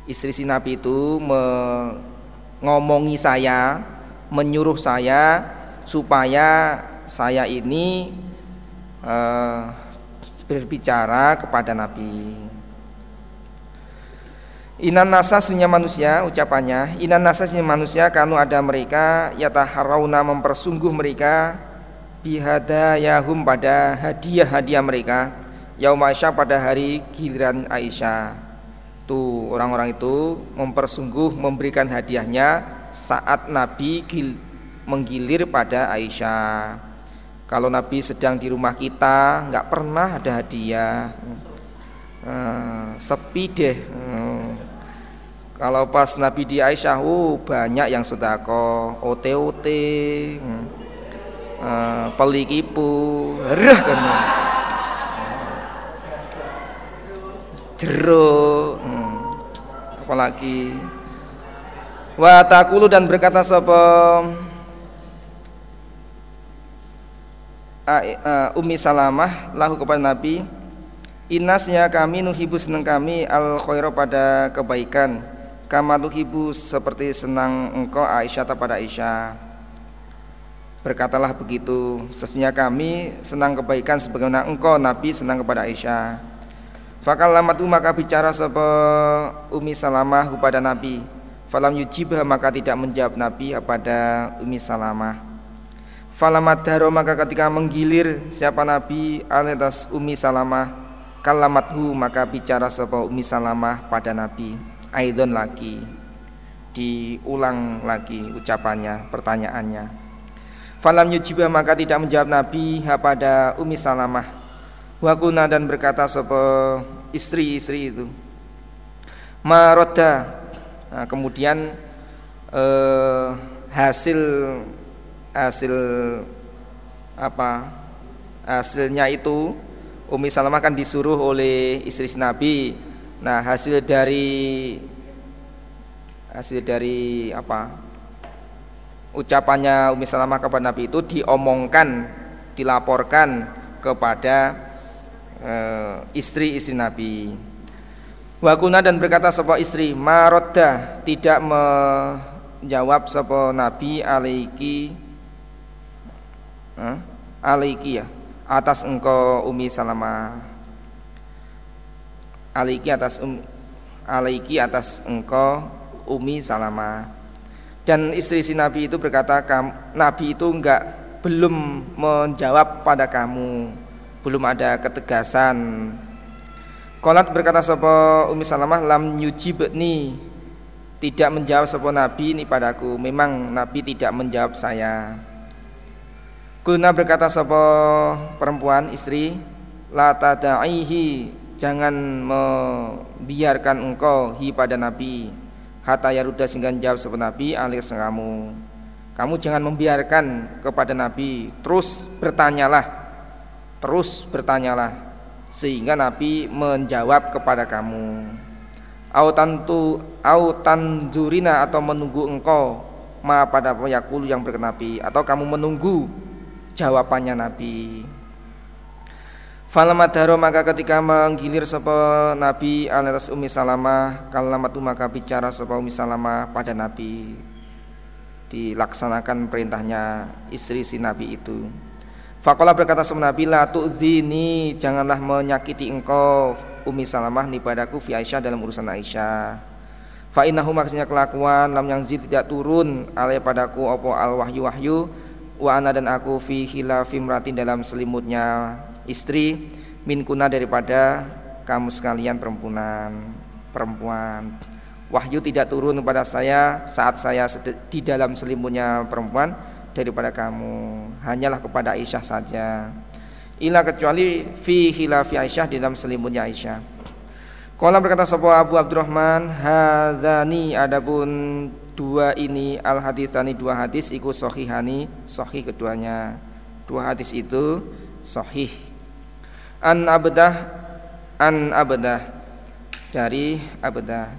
Istri si Nabi itu mengomongi saya menyuruh saya supaya saya ini uh, berbicara kepada Nabi. Inan nasasnya manusia ucapannya Inan nasasnya manusia kanu ada mereka Yataharawna mempersungguh mereka Bihadayahum pada hadiah-hadiah mereka Yaum Aisyah pada hari giliran Aisyah Tuh orang-orang itu mempersungguh memberikan hadiahnya Saat Nabi gil, menggilir pada Aisyah kalau Nabi sedang di rumah kita nggak pernah ada hadiah uh, sepi deh uh, Kalau pas Nabi di Aisyah, uh, banyak yang sodako, OTOT, hmm. uh, pelikipu, herah kan. Jeruk, hmm. apalagi wa takulu dan berkata sapa Umi Salamah lahu kepada Nabi Inasnya kami nuhibu senang kami al khaira pada kebaikan kama tuhibu seperti senang engkau Aisyah pada Aisyah. Berkatalah begitu sesungguhnya kami senang kebaikan sebagaimana engkau Nabi senang kepada Aisyah. Fakal lamatu maka bicara sebe Umi Salamah kepada Nabi. Falam yujibah maka tidak menjawab Nabi kepada Umi Salamah Falamat daro maka ketika menggilir siapa Nabi atas Umi Salamah Kalamathu maka bicara sebe Umi Salamah pada Nabi. Aidon lagi. Diulang lagi ucapannya pertanyaannya. Falam yujibah maka tidak menjawab Nabi pada Umi Salamah. Wakuna dan berkata sebe istri-istri itu maroda nah, kemudian eh, hasil hasil apa hasilnya itu Umi Salamah kan disuruh oleh istri Nabi Nah, hasil dari hasil dari apa? Ucapannya Umi Salamah kepada Nabi itu diomongkan, dilaporkan kepada istri-istri Nabi. Wakuna dan berkata sebuah istri, Maroda tidak menjawab sebuah Nabi alaiki alaiki ya? Atas engkau Umi Salamah alaiki atas um, alaiki atas engkau Umi Salama. Dan istri si Nabi itu berkata Nabi itu enggak belum menjawab pada kamu. Belum ada ketegasan. Kolat berkata sapa Umi Salamah lam yujibni. Tidak menjawab sapa Nabi ini padaku. Memang Nabi tidak menjawab saya Kulna berkata sapa perempuan istri la tadaihi jangan membiarkan engkau hi pada Nabi. Hatta yaruda sehingga jawab seperti Nabi alias kamu kamu jangan membiarkan kepada Nabi. Terus bertanyalah terus bertanyalah sehingga Nabi menjawab kepada kamu. Au tantu au tanzurina atau menunggu engkau. Ma pada yakul yang berkenapi atau kamu menunggu jawabannya Nabi Falamadaro maka ketika menggilir sapa Nabi atas Umi Salamah kalamatu maka bicara sapa Umi Salamah pada Nabi dilaksanakan perintahnya istri si Nabi itu. Fakola berkata sama Nabi la tu'zini janganlah menyakiti engkau Umi Salamah ni padaku fi Aisyah dalam urusan Aisyah. Fa innahu maksudnya kelakuan lam yang zid tidak turun alai padaku opo al wahyu wahyu wa ana dan aku fi khilafim ratin dalam selimutnya istri minkuna daripada kamu sekalian perempuan perempuan. Wahyu tidak turun kepada saya saat saya di dalam selimutnya perempuan daripada kamu. Hanyalah kepada Aisyah saja. Ila kecuali fi khilafi Aisyah di dalam selimutnya Aisyah. Kala berkata sebuah Abu Abdurrahman Hadani adapun dua ini al hadisani dua hadis ikut sohihani sohih keduanya. Dua hadis itu sohih an abdah an abdah. Dari abdah.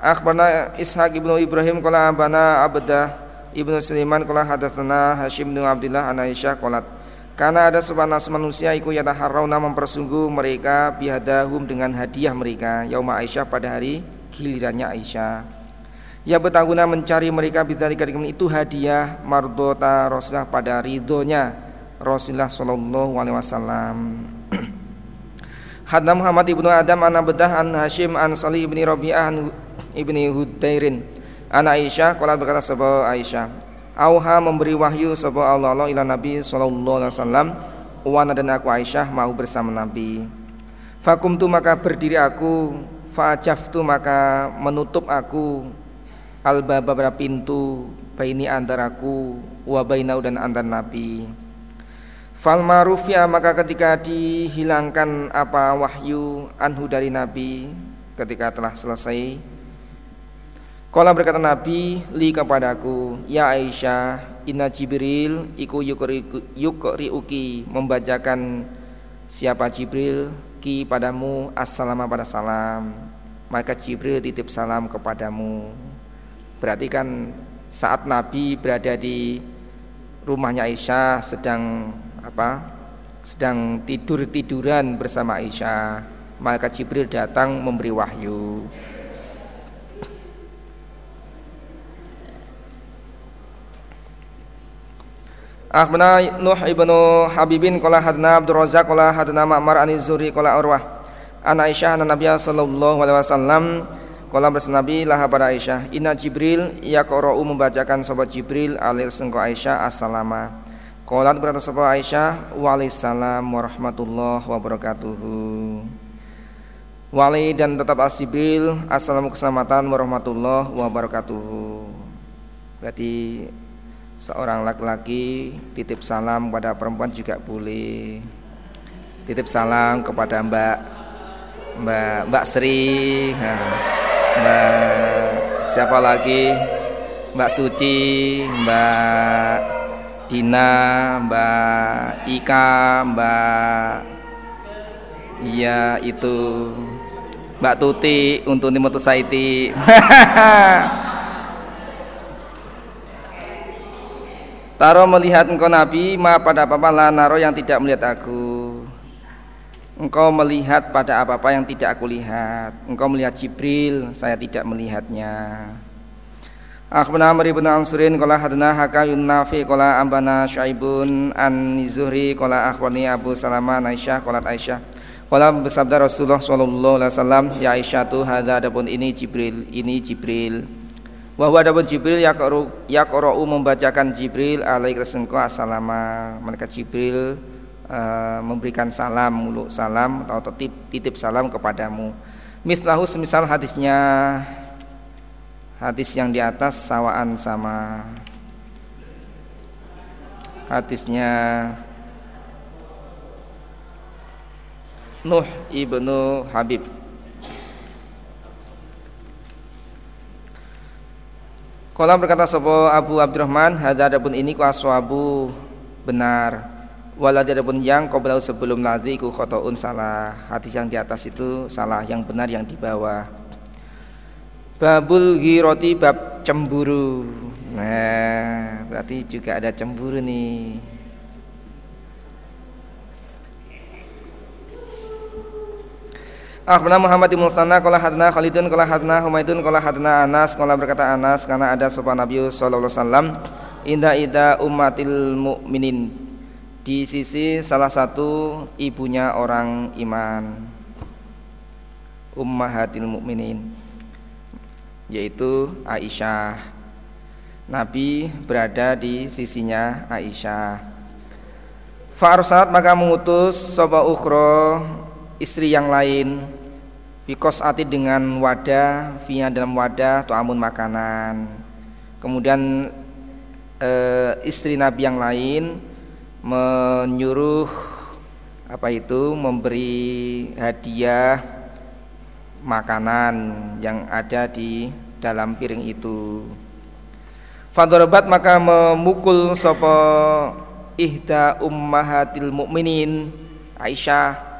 Akhbarna ishaq ibnu ibrahim qala abana abdah ibnu sulaiman qala hadatsana hashim bin abdullah an aisyah qalat karena ada sebanas manusia iku yataharrauna mempersungguh mereka bihadahum dengan hadiah mereka yauma Aisyah pada hari gilirannya Aisyah Ya betaguna mencari mereka bidzalika itu hadiah mardota Rasulullah pada ridhonya Rasulullah sallallahu alaihi wasallam. Hadna Muhammad ibnu Adam an Abdah an Hashim an Salih ibni Rabi'ah ibni Hudairin. An Aisyah qala berkata sebuah Aisyah? Auha memberi wahyu sebuah Allah Allah ila Nabi sallallahu alaihi wasallam. Wana dan aku Aisyah mau bersama Nabi. Fakum tu maka berdiri aku. Fa'ajaftu maka menutup aku Al-baba pintu Baini antaraku Wabainau dan antar Nabi Fal marufya maka ketika dihilangkan apa wahyu anhu dari Nabi ketika telah selesai Kala berkata Nabi li kepadaku, ya Aisyah, inna Jibril iku yukri uki membacakan siapa Jibril ki padamu assalamu pada salam. Maka Jibril titip salam kepadamu. Berarti kan saat Nabi berada di rumahnya Aisyah sedang apa? Sedang tidur-tiduran bersama Aisyah, maka Jibril datang memberi wahyu. Akhbana Nuh ibnu Habibin qala hadna Abdul Razak qala hadna Ma'mar an Zuri qala Urwah an Aisyah an Nabiy sallallahu alaihi wasallam qala bersnabi laha pada Aisyah inna Jibril yaqra'u membacakan sahabat Jibril alil sengko Aisyah assalama. Qalat berkata sahabat Aisyah waalaikumsalam warahmatullahi wabarakatuh. Wali dan tetap as Jibril Assalamu keselamatan warahmatullahi wabarakatuh. Berarti seorang laki-laki titip salam kepada perempuan juga boleh. Titip salam kepada mbak mbak mbak Sri. Nah, mbak siapa lagi? Mbak Suci mbak Dina mbak Ika mbak iya itu. Mbak Tuti untuk Timoto Saiti Taro melihat engkau Nabi ma pada la naro yang tidak melihat aku Engkau melihat pada apa-apa yang tidak aku lihat. Engkau melihat Jibril, saya tidak melihatnya. Akhbana Amr ibn Ansurin Kola hadna hakayun nafi Kola ambana syaibun an nizuhri Kola akhbarni Abu Salama Aisyah Kola Aisyah. Kola bersabda Rasulullah Sallallahu Alaihi Wasallam Ya Aisyah tuh hada adapun ini Jibril Ini Jibril. Wahwa adapun Jibril yaqra'u membacakan Jibril alaihi resengko assalama. Mereka Jibril uh, memberikan salam muluk salam atau titip, titip salam kepadamu. Mislahu semisal hadisnya hadis yang di atas sawaan sama hadisnya Nuh ibnu Habib Kala berkata sapa Abu Abdurrahman, hadza adapun ini ku aswabu benar. Waladi adapun yang qablau sebelum ladzi ku khotoun salah. Hadis yang di atas itu salah, yang benar yang di bawah. Babul ghirati bab cemburu. Nah, berarti juga ada cemburu nih. Akhbarana Muhammad bin Musanna qala hadna Khalidun qala hadna Humaidun qala hadna Anas qala berkata Anas karena ada sopan Nabi sallallahu alaihi wasallam inda ida ummatil mukminin di sisi salah satu ibunya orang iman ummahatil mukminin yaitu Aisyah. Nabi berada di sisinya Aisyah. Fa'arsat maka mengutus sopa ukhro istri yang lain Bikos ati dengan wadah via dalam wadah amun makanan. Kemudian e, istri Nabi yang lain menyuruh apa itu memberi hadiah makanan yang ada di dalam piring itu Fadorobat maka memukul sopo ihda ummahatil mukminin Aisyah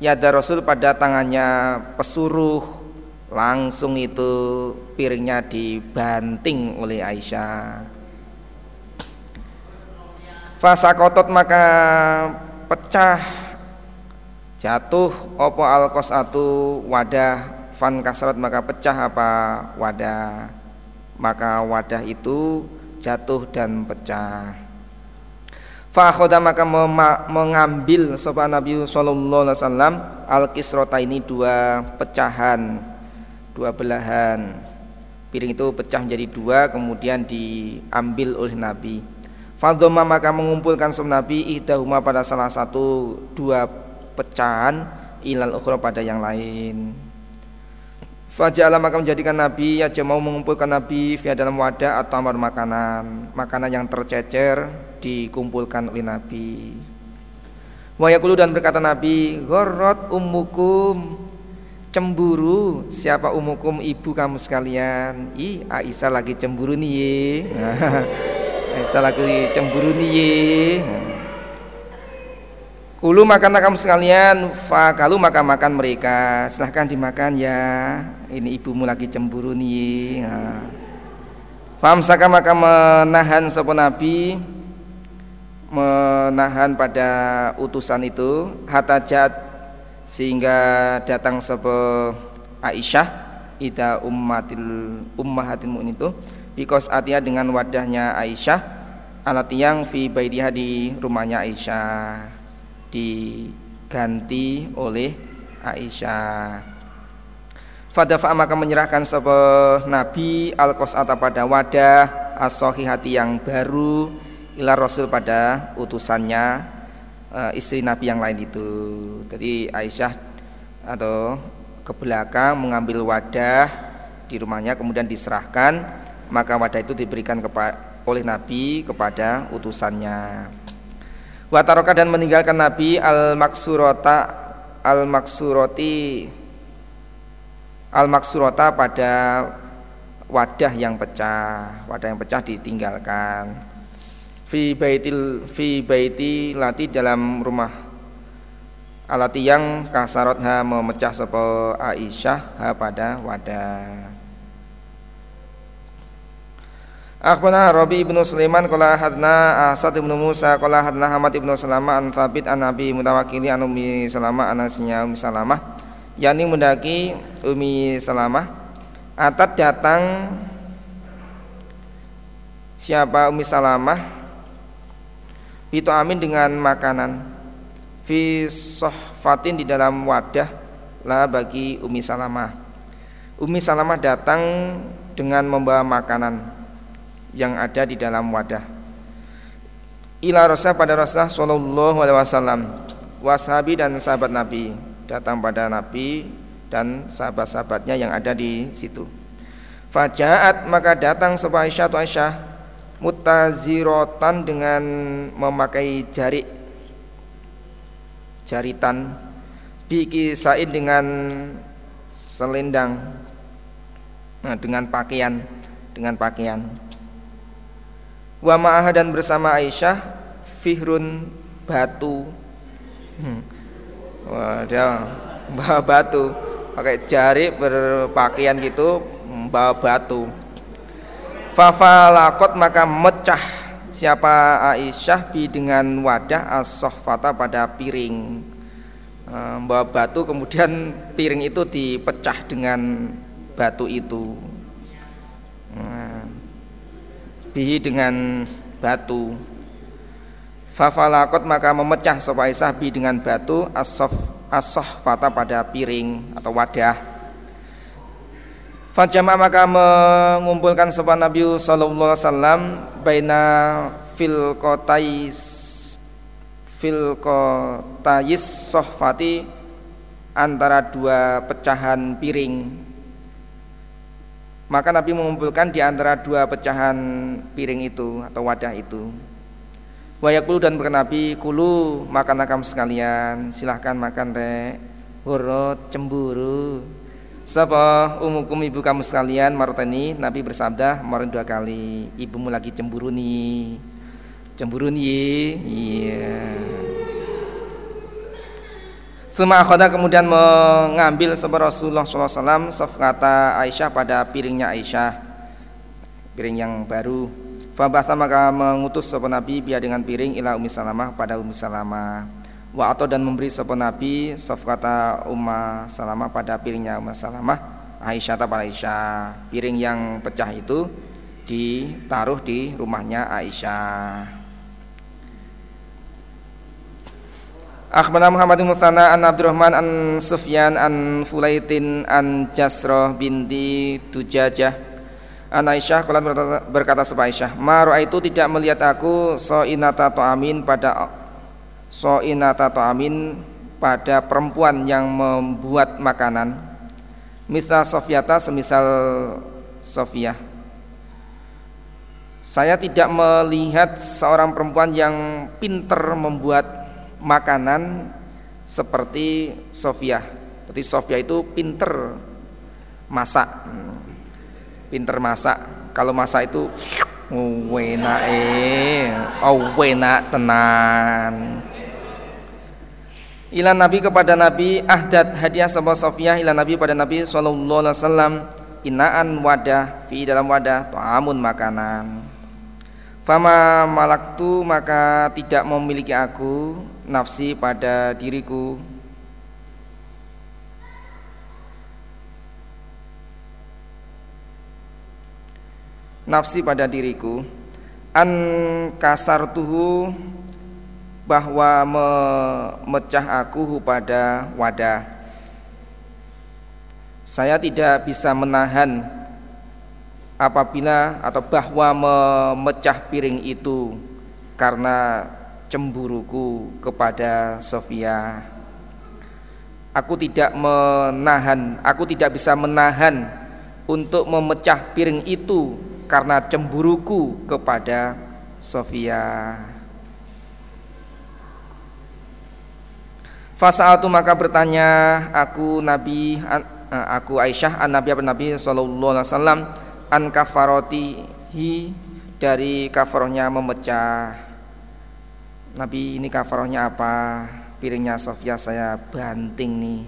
Yada Rasul pada tangannya pesuruh langsung itu piringnya dibanting oleh Aisyah. Fasa kotot maka pecah jatuh opo alkos atu wadah fan kasrat maka pecah apa wadah maka wadah itu jatuh dan pecah. Fakhoda maka mengambil sopan Nabi Sallallahu Alaihi Wasallam al kisrota ini dua pecahan, dua belahan. Piring itu pecah menjadi dua, kemudian diambil oleh Nabi. Fadoma maka mengumpulkan sopan Nabi ihdahuma pada salah satu dua pecahan ilal ukhra pada yang lain. Faja'ala maka menjadikan Nabi ya mau mengumpulkan Nabi via dalam wadah atau amar makanan, makanan yang tercecer dikumpulkan oleh Nabi. Wayakulu dan berkata Nabi, Gorot ummukum. Cemburu. Siapa umukum ibu kamu sekalian. Ih Aisyah lagi cemburu nih Lagi cemburu nih Kulu makan kamu sekalian Fakalu makan makan mereka. Silahkan dimakan ya. Ini ibumu lagi cemburu nih Famsaka maka menahan sopo nabi? Menahan pada utusan itu. Hatajat sehingga datang sebuah Aisyah ida ummatil ummahatil mu'min itu because atia dengan wadahnya Aisyah alat yang fi baitiha di rumahnya Aisyah diganti oleh Aisyah Fadafa maka menyerahkan sebuah Nabi al qasata pada wadah as hati yang baru ila Rasul pada utusannya uh, istri Nabi yang lain itu. Jadi Aisyah atau ke belakang mengambil wadah di rumahnya kemudian diserahkan maka wadah itu diberikan oleh Nabi kepada utusannya. Wataroka dan meninggalkan Nabi al maksurota al maksuroti al maksurota pada wadah yang pecah, wadah yang pecah ditinggalkan fi baitil fi baiti lati dalam rumah alati yang kasarot ha memecah sepo Aisyah ha pada wadah Akhbarana Rabi ibnu Sulaiman qala hadna Asad ibnu Musa qala hadna Hamad ibnu Salamah an Thabit an Nabi Mutawakili an Ummi Salamah anasnya Ummi Salamah. Yani mendaki Ummi Salamah. Atat datang siapa Ummi Salamah? Itu amin dengan makanan. Fi sohfatin di dalam wadah lah bagi Umi Salamah. Umi Salamah datang dengan membawa makanan yang ada di dalam wadah ila rasul pada Rasulullah Shallallahu Alaihi Wasallam wasabi dan sahabat Nabi datang pada Nabi dan sahabat-sahabatnya yang ada di situ. Fajaat maka datang sebuah Aisyah Aisyah mutazirotan dengan memakai jari jaritan bikisain dengan selendang nah, dengan pakaian dengan pakaian wa ma'ah dan bersama Aisyah fihrun batu. Hmm. wah dia bawa batu pakai jari berpakaian gitu bawa batu. Fafalakot maka mecah siapa Aisyah bi dengan wadah as pada piring. Bawa batu kemudian piring itu dipecah dengan batu itu bihi dengan batu. Fafalakot maka memecah sapa Aisyah bi dengan batu as pada piring atau wadah. Fajama maka mengumpulkan sebuah Nabi Sallallahu Alaihi Wasallam baina fil kotais fil kotais sohfati antara dua pecahan piring maka Nabi mengumpulkan di antara dua pecahan piring itu atau wadah itu. Wayakulu dan bernabi kulu makan kamu sekalian. Silahkan makan rek. Hurut cemburu. Sapa umukum ibu kamu sekalian marutani Nabi bersabda kemarin dua kali ibumu lagi cemburu nih. Cemburu nih iya. Suma akhoda kemudian mengambil sebuah Rasulullah SAW safkata Aisyah pada piringnya Aisyah piring yang baru. Fabasa maka mengutus sebuah Nabi biar dengan piring ila Umi Salamah pada Umi Salamah. Wa atau dan memberi sapa Nabi kata Umma Salamah pada piringnya Umma Salamah Aisyah pada Aisyah. Piring yang pecah itu ditaruh di rumahnya Aisyah Akhbarana Muhammad bin Musana an Abdurrahman an Sufyan an Fulaitin an Jasroh binti Tujajah. An Aisyah kalau berkata, berkata Aisyah Ma itu tidak melihat aku so inata amin pada so'inata amin pada perempuan yang membuat makanan. Misal Sofiata semisal Sofia. Saya tidak melihat seorang perempuan yang pinter membuat makanan seperti Sofia Jadi Sofia itu pinter masak. Pinter masak. Kalau masak itu wena eh, oh wena tenan. Ilan Nabi kepada Nabi ahdat hadiah sebuah Sofia ilan Nabi pada Nabi Sallallahu Alaihi Wasallam inaan wadah fi dalam wadah to'amun makanan Fama malaktu maka tidak memiliki aku nafsi pada diriku. Nafsi pada diriku. An kasar tuhu bahwa memecah aku pada wadah. Saya tidak bisa menahan apabila atau bahwa memecah piring itu karena cemburuku kepada Sofia. Aku tidak menahan, aku tidak bisa menahan untuk memecah piring itu karena cemburuku kepada Sofia. Fasa'atu maka bertanya aku Nabi aku Aisyah an Nabi Nabi sallallahu alaihi wasallam an dari kafarohnya memecah Nabi ini kafarohnya apa? Piringnya Sofia saya banting nih.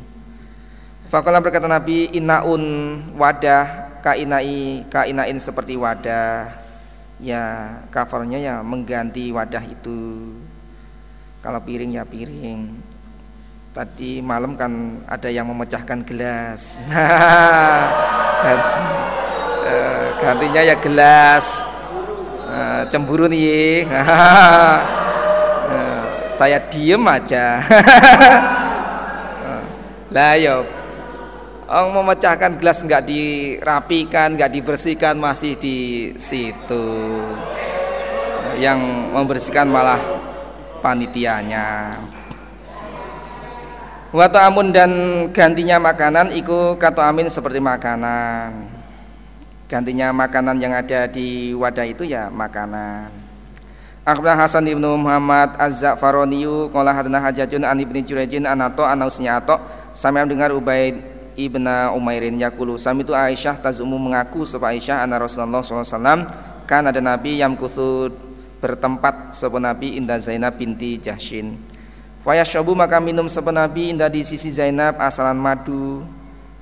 Fakola berkata Nabi inaun wadah kainai kainain seperti wadah. Ya kafarnya ya mengganti wadah itu. Kalau piring ya piring. Tadi malam kan ada yang memecahkan gelas. Nah Eh, gantinya ya gelas. Uh, cemburu nih saya diem aja lah yo Orang memecahkan gelas nggak dirapikan, nggak dibersihkan masih di situ. Yang membersihkan malah panitianya. Waktu amun dan gantinya makanan ikut kata amin seperti makanan gantinya makanan yang ada di wadah itu ya makanan Akhbarana Hasan ibnu Muhammad Az-Za'faraniyu qala hadana Hajjajun an ibni Jurejin an Ato an Ato sami mendengar Ubaid ibna Umairin yakulu sami itu Aisyah tazumu mengaku sebab Aisyah anna Rasulullah SAW kan ada Nabi yang kusud bertempat sebab Nabi indah Zainab binti Jahshin. Fayashabu maka minum sebab Nabi indah di sisi Zainab asalan madu.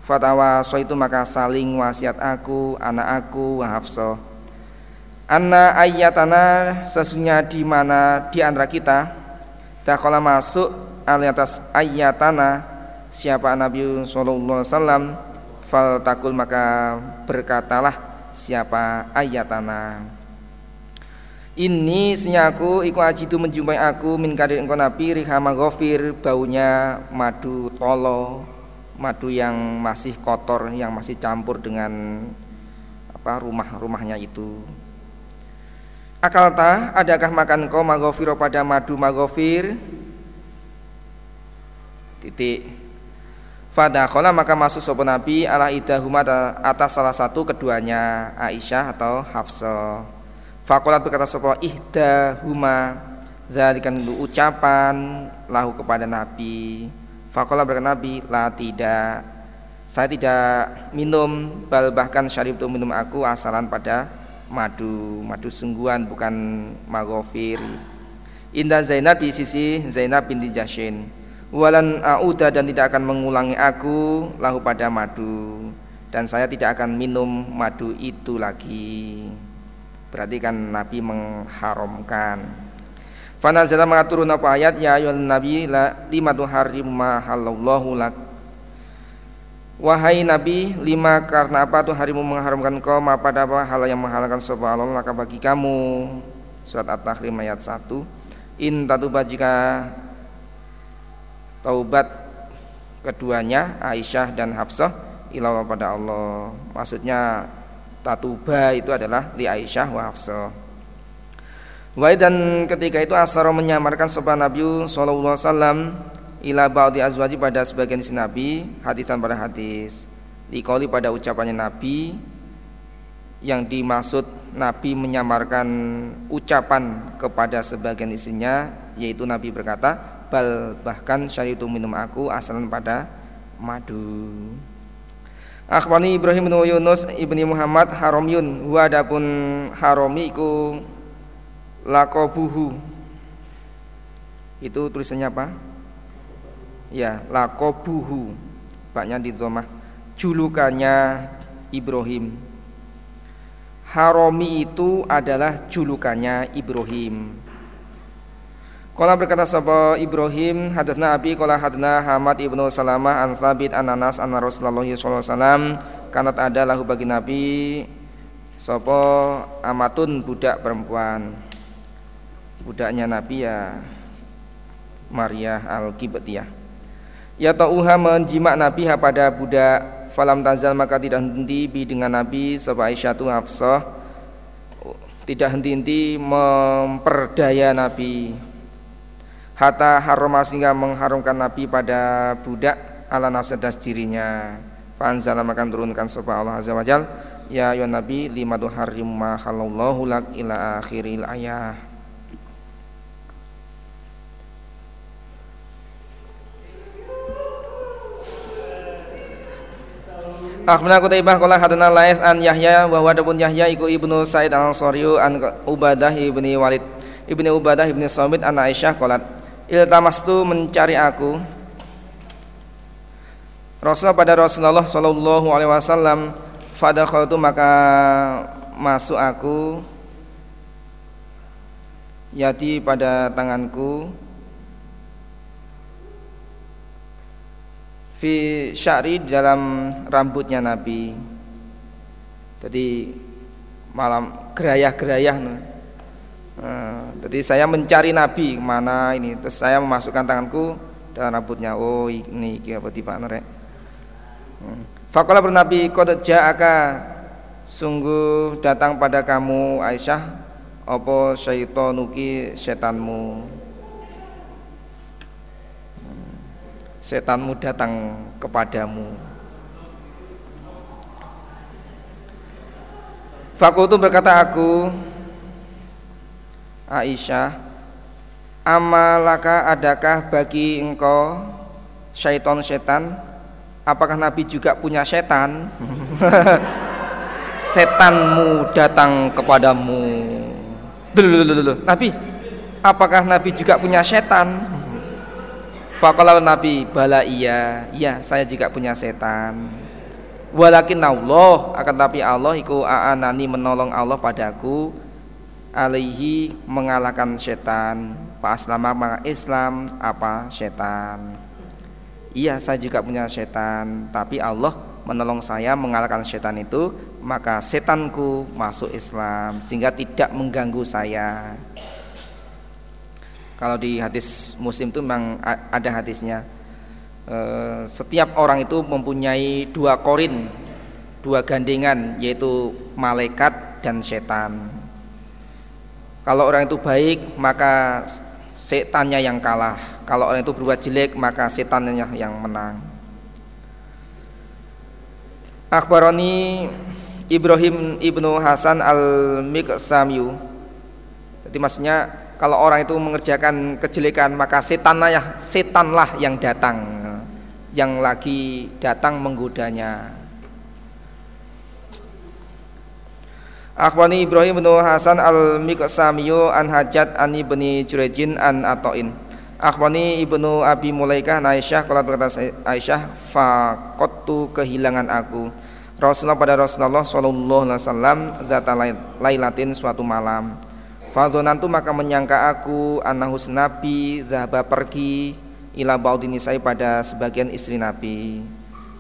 Fatawa so itu maka saling wasiat aku, anak aku, wa. Anna ayatana sesungguhnya di mana di antara kita Dakola masuk aliatas ayatana siapa Nabi Sallallahu Alaihi Wasallam fal takul maka berkatalah siapa ayatana ini senyaku iku ajidu menjumpai aku min kadir engkau nabi rihama gofir baunya madu tolo madu yang masih kotor yang masih campur dengan apa rumah-rumahnya itu Akalta adakah makan kau magofiro pada madu magofir titik. Fadakola maka masuk sopo Nabi ala idahuma atas salah satu keduanya Aisyah atau Hafsah. Fakolat berkata sopo ihdahuma. Zalikan ucapan lahu kepada Nabi. Fakola berkata Nabi, la tidak, saya tidak minum, bal bahkan syarif itu minum aku asalan pada madu, madu sungguhan bukan magofir. Indah Zainab di sisi Zainab binti Jashin. Walan auda dan tidak akan mengulangi aku lahu pada madu dan saya tidak akan minum madu itu lagi. Berarti kan Nabi mengharamkan. Fanazala mengaturun apa ayat ya ayol nabi la lima harim ma halallahu lak. Wahai Nabi, lima karena apa tuh harimu mengharamkan kau pada apa hal yang menghalalkan sebuah Allah laka bagi kamu. Surat At-Tahrim ayat 1. In tatuba jika taubat keduanya Aisyah dan Hafsah ilallah pada Allah. Maksudnya tatuba itu adalah di Aisyah wa Hafsah. Wa dan ketika itu Asaro menyamarkan sebuah Nabi sallallahu alaihi wasallam ila ba'di azwaji pada sebagian si Nabi hadisan pada hadis. Dikali pada ucapannya Nabi yang dimaksud Nabi menyamarkan ucapan kepada sebagian istrinya yaitu Nabi berkata bal bahkan syaritu minum aku asalan pada madu Akhwani Ibrahim bin Yunus ibni Muhammad Haromyun Huwa adapun iku Lakobuhu Itu tulisannya apa? Ya, Lakobuhu. Baknya di zomah. Julukannya Ibrahim. Haromi itu adalah julukannya Ibrahim. Kala berkata sapa Ibrahim hadatsna Abi kala hadna Hamad ibnu Salamah an Sabit an Anas anna Rasulullah sallallahu alaihi wasallam kanat ada lahu bagi Nabi sapa amatun budak perempuan. Budaknya Nabi ya Maria al-Qibtiyah ya tauha menjimak Nabi pada budak falam tazal maka tidak henti bi dengan Nabi sapa Aisyah tu Hafsah tidak henti-henti memperdaya Nabi. Hatta haroma sehingga mengharumkan Nabi pada budak ala nafsi das dirinya Fanzala makan turunkan sebab Allah Azza wa Jal Ya ya Nabi lima tuharrim ma halallahu lak ila akhiril ayah Akhbarana Qutaibah qala hadana Lais an Yahya wa wadapun Yahya iku Ibnu Sa'id al-Ansari an Ubadah ibni Walid ibni Ubadah ibni Samit an Aisyah qalat iltamastu mencari aku. Rasul pada Rasulullah Shallallahu Alaihi Wasallam itu maka masuk aku yati pada tanganku fi syari di dalam rambutnya Nabi jadi malam gerayah-gerayah Nah, jadi saya mencari Nabi mana ini, terus saya memasukkan tanganku dalam rambutnya. Oh ini apa tiba nerek. Hmm. Fakola bernabi kode ja'aka sungguh datang pada kamu Aisyah opo syaitonuki setanmu hmm. Setanmu datang kepadamu. Fakultu berkata aku Aisyah Amalaka adakah bagi engkau syaiton setan? Apakah Nabi juga punya setan? Setanmu datang kepadamu. Dulu, Nabi Apakah Nabi juga punya setan Fakalau Nabi Bala iya Iya saya juga punya setan. Walakin Allah Akan tapi Allah Iku a'anani menolong Allah padaku alaihi mengalahkan setan. Pak Aslama Islam apa setan? Iya saya juga punya setan Tapi Allah menolong saya mengalahkan setan itu Maka setanku masuk Islam Sehingga tidak mengganggu saya Kalau di hadis muslim itu memang ada hadisnya e, Setiap orang itu mempunyai dua korin Dua gandengan yaitu malaikat dan setan kalau orang itu baik maka setannya yang kalah. Kalau orang itu berbuat jelek maka setannya yang menang. Akhbarani Ibrahim ibnu Hasan al Miqsamiyu. Jadi maksudnya kalau orang itu mengerjakan kejelekan maka setanlah setanlah yang datang. Yang lagi datang menggodanya. Akhwani Ibrahim bin Hasan al-Miqsamiyu an Hajat an ibni Jurejin an Atoin. Akhwani ibnu Abi Mulaikah Aisyah kalau berkata Aisyah Fakotu kehilangan aku. Rasulullah pada Rasulullah Sallallahu Alaihi Wasallam Data lailatin suatu malam Fadonantu maka menyangka aku Anahus Nabi Zahaba pergi Ila baudini saya pada sebagian istri Nabi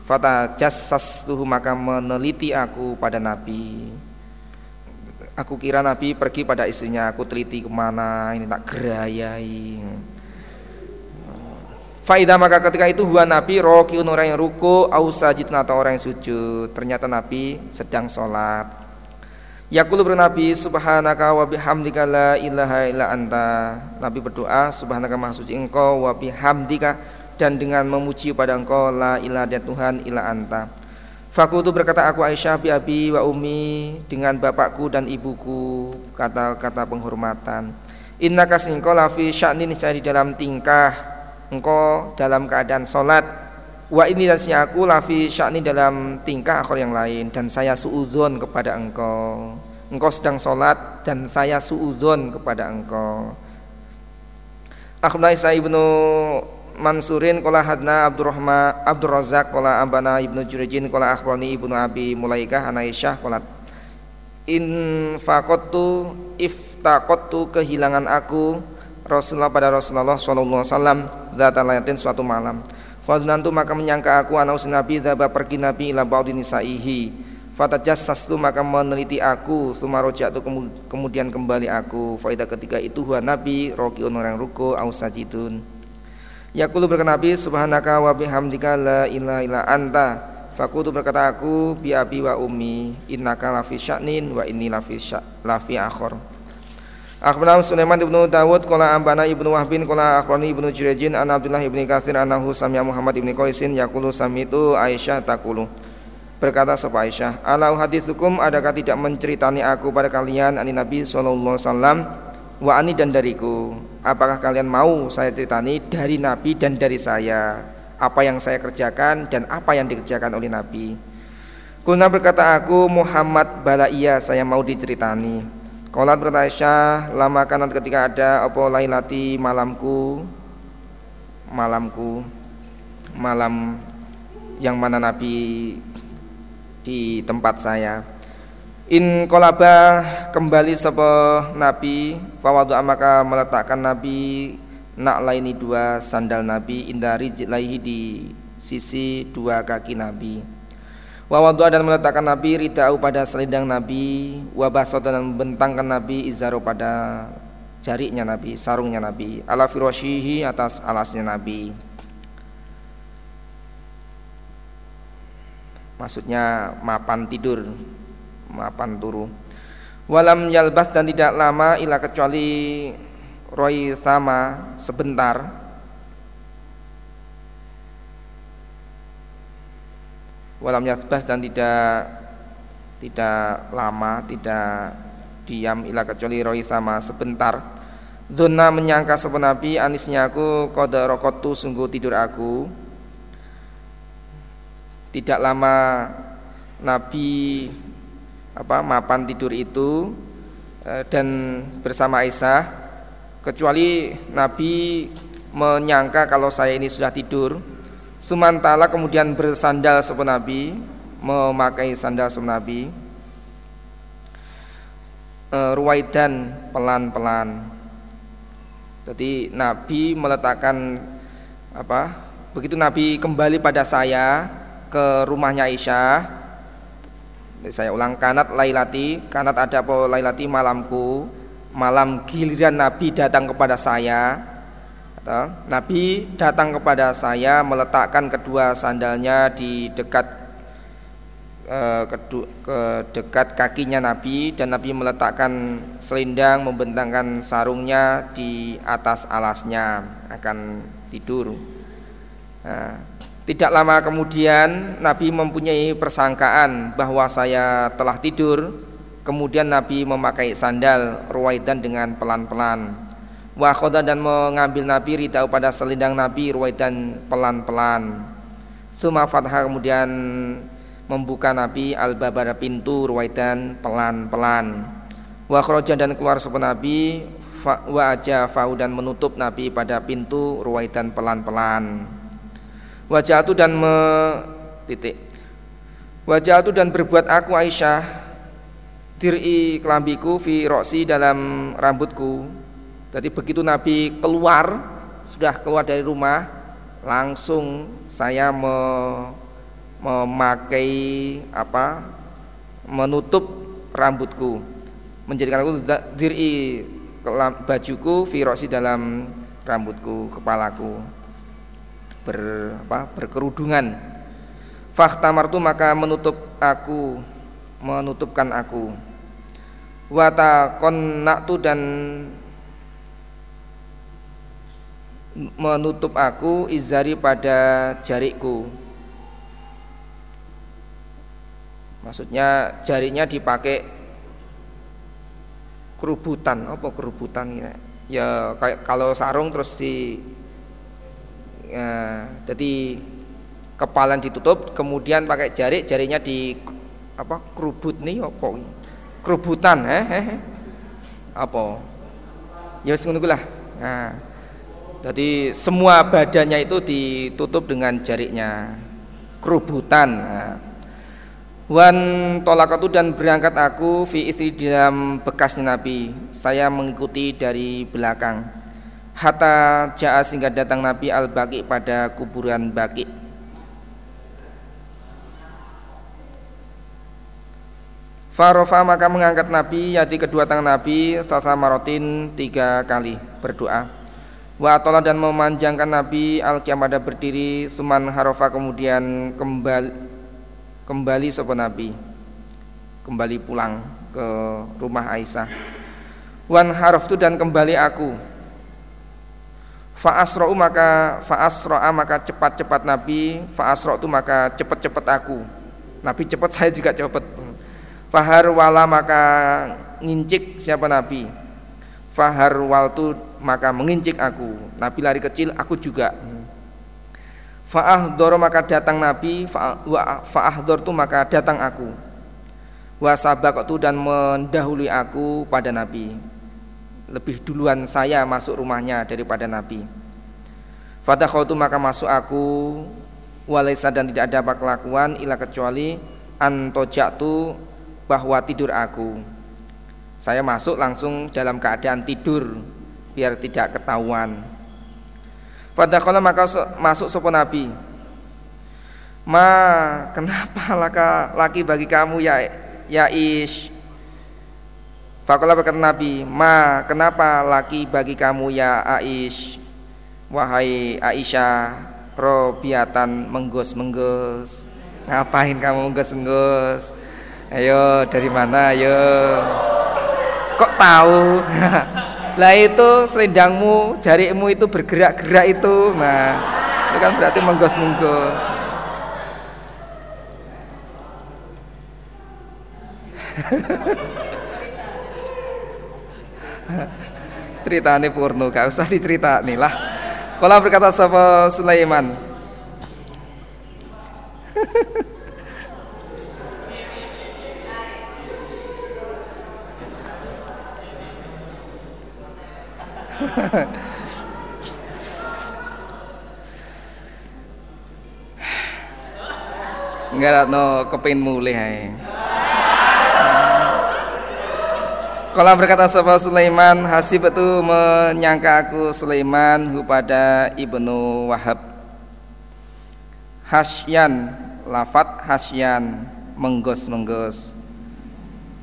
Fata jassastuhu maka meneliti aku pada Nabi Aku kira Nabi pergi pada istrinya, aku teliti ke mana, ini tak gerayai. Faidah maka ketika itu huwa Nabi rokiun orang yang ruku, au sajid atau orang yang sujud. Ternyata Nabi sedang sholat. Yakulu bernabi subhanaka wa bihamdika la ilaha illa anta. Nabi berdoa subhanaka maha suci engkau wa bihamdika dan dengan memuji pada engkau la ilaha Tuhan illa anta. Fakutu berkata aku Aisyah bi abi wa umi dengan bapakku dan ibuku kata-kata penghormatan. Inna kasingko lafi sya'nin di dalam tingkah engkau dalam keadaan solat Wa ini dan aku lafi syakni dalam tingkah akhir yang lain dan saya suudzon kepada engkau. Engkau sedang sholat dan saya suudzon kepada engkau. Akhbarna Isa ibnu Mansurin kola hadna Abdurrahman Abdur Razak kola Abana ibnu Jurejin kola akhbarni ibnu Abi Mulaikah Anaisyah kola in fakotu iftakotu kehilangan aku Rasulullah pada Rasulullah Shallallahu Alaihi Wasallam datang suatu malam Fadnantu maka menyangka aku anak nabi Zaba pergi nabi ila ba'di nisaihi. Fatajassastu maka meneliti aku Sumarojatu kemudian kembali aku. Faidah ketika itu huwa nabi Rokiun orang ruko au sajidun. Yakulu berkata Nabi Subhanaka wa bihamdika la ilaha illa anta. Fakutu berkata aku bi abi wa ummi innaka lafi sya'nin wa inni lafi lafi akhor Akhbarana Sulaiman ibnu Dawud qala ambana ibnu Wahbin qala akhbarani ibnu Jurejin an Abdullah ibni Katsir anahu sami'a Muhammad ibni Qaisin yaqulu samitu Aisyah takulu Berkata sapa Aisyah, "Alau hadithukum adakah tidak menceritani aku pada kalian ani Nabi sallallahu alaihi wasallam wa ani dan dariku? Apakah kalian mau saya ceritani dari Nabi dan dari saya? Apa yang saya kerjakan dan apa yang dikerjakan oleh Nabi?" Kulna berkata aku Muhammad bala iya saya mau diceritani. Kolat berkata Aisyah lama kanan ketika ada apa lailati malamku? Malamku. Malam yang mana Nabi di tempat saya. In kolaba kembali sebuah Nabi fawadu maka meletakkan Nabi nak laini dua sandal Nabi indari laihi di sisi dua kaki Nabi Wawadua dan meletakkan Nabi ridau pada selendang Nabi Wabasot dan membentangkan Nabi Izaro pada jariknya Nabi Sarungnya Nabi Ala atas alasnya Nabi. Maksudnya mapan tidur Mapan turu. Walam yalbas dan tidak lama Ila kecuali Roy sama sebentar walam yasbah dan tidak tidak lama tidak diam ila kecuali roi sama sebentar. Zona menyangka sepenabi anisnya aku kode rokotu sungguh tidur aku. Tidak lama Nabi apa mapan tidur itu eh, dan bersama Aisyah kecuali Nabi menyangka kalau saya ini sudah tidur Sumantala kemudian bersandal sepen Nabi Memakai sandal sepen Nabi. E, Ruwaidan pelan-pelan. Jadi Nabi meletakkan apa Begitu Nabi kembali pada saya Ke rumahnya Aisyah Saya ulang kanat lailati Kanat ada apa lailati? Malamku Malam giliran Nabi datang kepada saya Nabi datang kepada saya meletakkan kedua sandalnya di dekat eh, ke dekat kakinya Nabi dan Nabi meletakkan selendang membentangkan sarungnya di atas alasnya akan tidur. Nah, tidak lama kemudian Nabi mempunyai persangkaan bahwa saya telah tidur. Kemudian Nabi memakai sandal ruwaidan dengan pelan-pelan wa dan mengambil Nabi ridau pada selendang Nabi ruwaidan pelan-pelan. Suma fathah kemudian membuka Nabi al-babara pintu ruwaidan pelan-pelan. Wa dan keluar sepen Nabi wa aja fau dan menutup Nabi pada pintu ruwaidan pelan-pelan. Wajah itu dan me titik. Wajah itu dan berbuat aku Aisyah diri kelambiku fi roksi dalam rambutku jadi begitu Nabi keluar, sudah keluar dari rumah, langsung saya me, memakai apa? menutup rambutku menjadikan aku diri bajuku virosi dalam rambutku kepalaku ber apa berkerudungan fakhtamartu maka menutup aku menutupkan aku wata konnaktu dan menutup aku izari pada jariku maksudnya jarinya dipakai kerubutan. Apa kerubutan ya ya kayak kalau sarung terus di ya, jadi kepala ditutup kemudian pakai jari jarinya di apa kerubut nih apa kerubutan eh, eh, eh. apa? Ya wis lah. Nah jadi semua badannya itu ditutup dengan jarinya kerubutan. Nah. Wan tolakatu dan berangkat aku fi istri dalam bekasnya Nabi. Saya mengikuti dari belakang. Hatta ja'a sehingga datang Nabi al-Baqi pada kuburan Baqi. Farofa maka mengangkat Nabi yaitu kedua tangan Nabi Salsa marotin tiga kali berdoa Wa dan memanjangkan Nabi al-Qiyam berdiri Suman harofa kemudian kembali kembali sopo Nabi? Kembali pulang ke rumah Aisyah. Wan tu dan kembali aku. Fa'asro'u maka fa'asro'a maka cepat-cepat Nabi Fa'asro'tu maka cepat-cepat aku. Nabi cepat saya juga cepat. Fahar wala maka ngincik siapa Nabi? Fahar waltu maka mengincik aku. Nabi lari kecil aku juga. Fa'ahdoro maka datang Nabi. Fa'ahdor tu maka datang aku. Wa tu dan mendahului aku pada Nabi. Lebih duluan saya masuk rumahnya daripada Nabi. Tu maka masuk aku. Walaisa dan tidak ada apa kelakuan Ila kecuali Antojatu bahwa tidur aku. Saya masuk langsung dalam keadaan tidur Biar tidak ketahuan Fadakhala maka masuk sopo Nabi. Ma, kenapa laka, laki bagi kamu ya ya Ish? Fakola berkata Nabi, Ma, kenapa laki bagi kamu ya Aish? Wahai Aisyah, robiatan menggos-menggos. Ngapain kamu menggos-menggos? Ayo, dari mana? Ayo. Kok tahu? Lah itu selendangmu, jarimu itu bergerak-gerak itu. Nah, itu kan berarti menggos-menggos. cerita ini purno, gak usah dicerita nih lah. Kalau berkata sama Sulaiman, Enggak no kepin mulih ae. Kalau berkata sahabat Sulaiman, Hasib itu menyangka aku Sulaiman kepada Ibnu Wahab. Hasyan, lafat hasyan, menggos-menggos.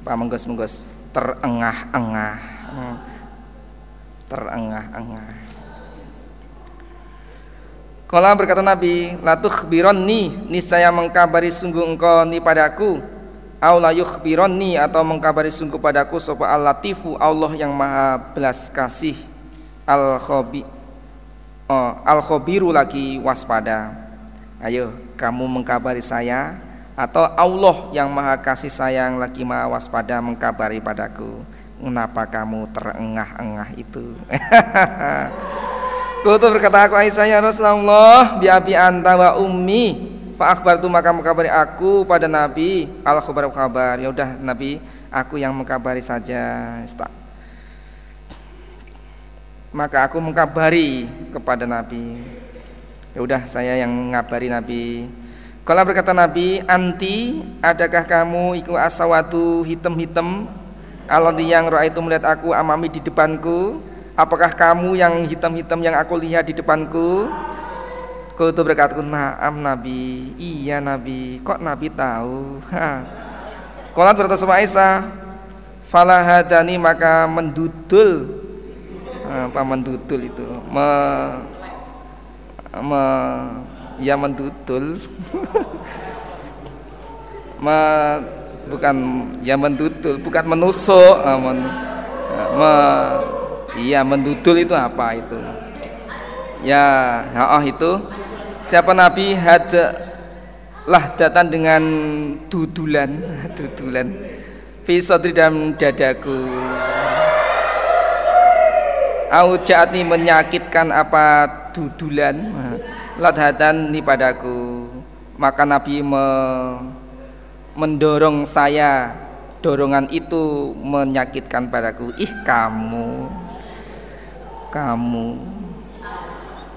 Pak menggos-menggos, terengah-engah. Hmm terengah-engah. Kala berkata Nabi, latuh bironni, niscaya mengkabari sungguh engkau ni padaku, au la yukhbironni atau mengkabari sungguh padaku sapa al-latifu Allah yang maha belas kasih al-khabi oh, al-khabiru lagi waspada. Ayo kamu mengkabari saya atau Allah yang maha kasih sayang lagi maha waspada mengkabari padaku. Mengapa kamu terengah-engah itu? Kutu berkata aku Aisyah ya Rasulullah bi abi anta wa ummi. Fa akhbartu maka mengkabari aku pada Nabi. Al khabar kabar. Ya udah Nabi aku yang mengkabari saja. Maka aku mengkabari kepada Nabi. Ya udah saya yang mengabari Nabi. Kalau berkata Nabi anti adakah kamu iku asawatu hitam-hitam Alladhi yang roa itu melihat aku amami di depanku Apakah kamu yang hitam-hitam yang aku lihat di depanku? Kultu berkataku naam Nabi. Iya Nabi. Kok Nabi tahu? Kolat berkata sama Aisyah Falahadani maka mendudul Apa mendudul itu. Me, me, Ya mendudul. Me, bukan ya mendudul bukan menusuk uh, men, uh, me, iya mendudul itu apa itu? Ya oh itu. Siapa nabi had lah datang dengan dudulan dudulan. Fi dalam dadaku. Au ja'atni menyakitkan apa dudulan ladhatan ni padaku. Maka Nabi me mendorong saya dorongan itu menyakitkan padaku. Ih kamu kamu.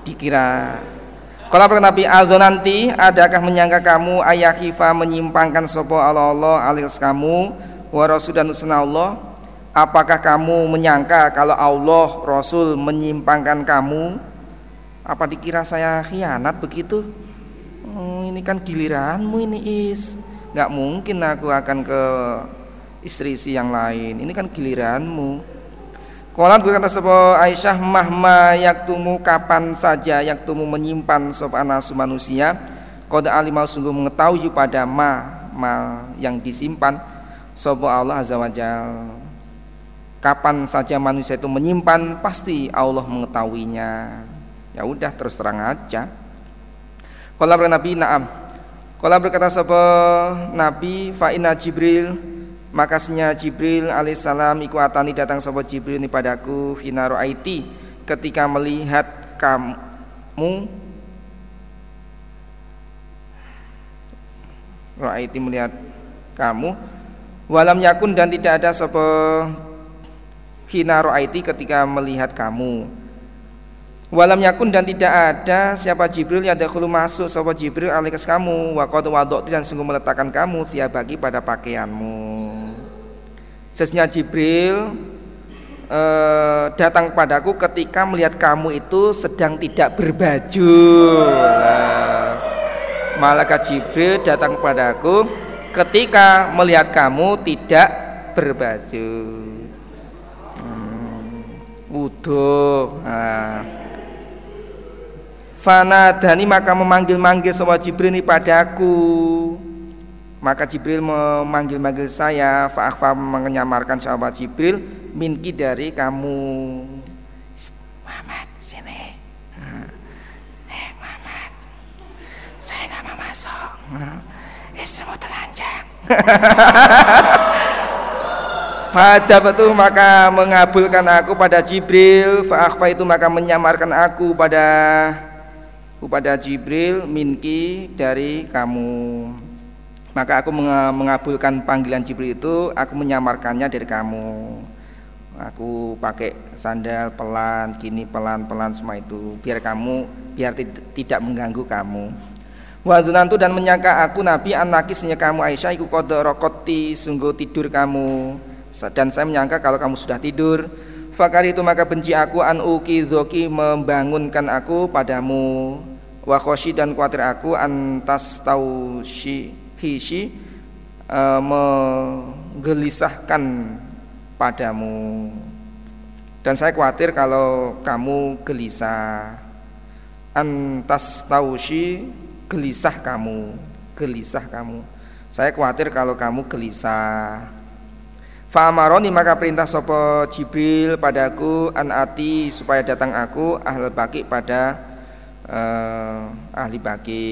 Dikira kalau Nabi Aldo nanti adakah menyangka kamu ayah hifa menyimpangkan sopo Allah Allah alias kamu wa rasul dan Allah? Apakah kamu menyangka kalau Allah Rasul menyimpangkan kamu? Apa dikira saya khianat begitu? Hmm, ini kan giliranmu ini is nggak mungkin aku akan ke istri-istri yang lain. Ini kan giliranmu. Kolat berkata sebuah Aisyah mahma yaktumu kapan saja yaktumu menyimpan sebuah anasu manusia? Koda alimau sungguh mengetahui pada ma, ma yang disimpan Sopo Allah Azza wa Jal. Kapan saja manusia itu menyimpan Pasti Allah mengetahuinya. Ya udah terus terang aja. Kalau Nabi na'am kalau berkata sapa Nabi Fa'ina Jibril Makasnya Jibril alaihissalam iku atani datang sapa Jibril ini padaku hina aiti ketika melihat kamu Ra'aiti melihat kamu walam yakun dan tidak ada sapa hina aiti ketika melihat kamu Walam yakun dan tidak ada siapa Jibril yang dahulu masuk siapa Jibril alikas kamu wakot wadok dan sungguh meletakkan kamu siap bagi pada pakaianmu. Sesnya Jibril eh, datang padaku ketika melihat kamu itu sedang tidak berbaju. Nah, Malaikat Jibril datang padaku ketika melihat kamu tidak berbaju. Hmm. Nah, Fanadani maka memanggil-manggil semua Jibril ini padaku maka Jibril memanggil-manggil saya Fa'akhfa menyamarkan sahabat Jibril Minki dari kamu. Muhammad sini. Eh Muhammad Saya nggak mau masuk. Istrimu telanjang. Fajab itu maka mengabulkan aku pada Jibril Fa'akhfa itu maka menyamarkan aku pada kepada Jibril minki dari kamu. Maka aku mengabulkan panggilan Jibril itu aku menyamarkannya dari kamu. Aku pakai sandal pelan kini pelan-pelan semua itu biar kamu biar tidak mengganggu kamu. Wazunantu dan menyangka aku Nabi anakisnya kamu Aisyah iku kode rokoti sungguh tidur kamu. Dan saya menyangka kalau kamu sudah tidur. Fakar itu maka benci aku an uki zoki membangunkan aku padamu wa khoshi dan khawatir aku antas tau hisi uh, menggelisahkan padamu. Dan saya khawatir kalau kamu gelisah. Antas taushi gelisah kamu gelisah kamu. Saya khawatir kalau kamu gelisah. Fa'amaroni maka perintah sopo Jibril padaku an ati supaya datang aku ahl baki pada uh, ahli baki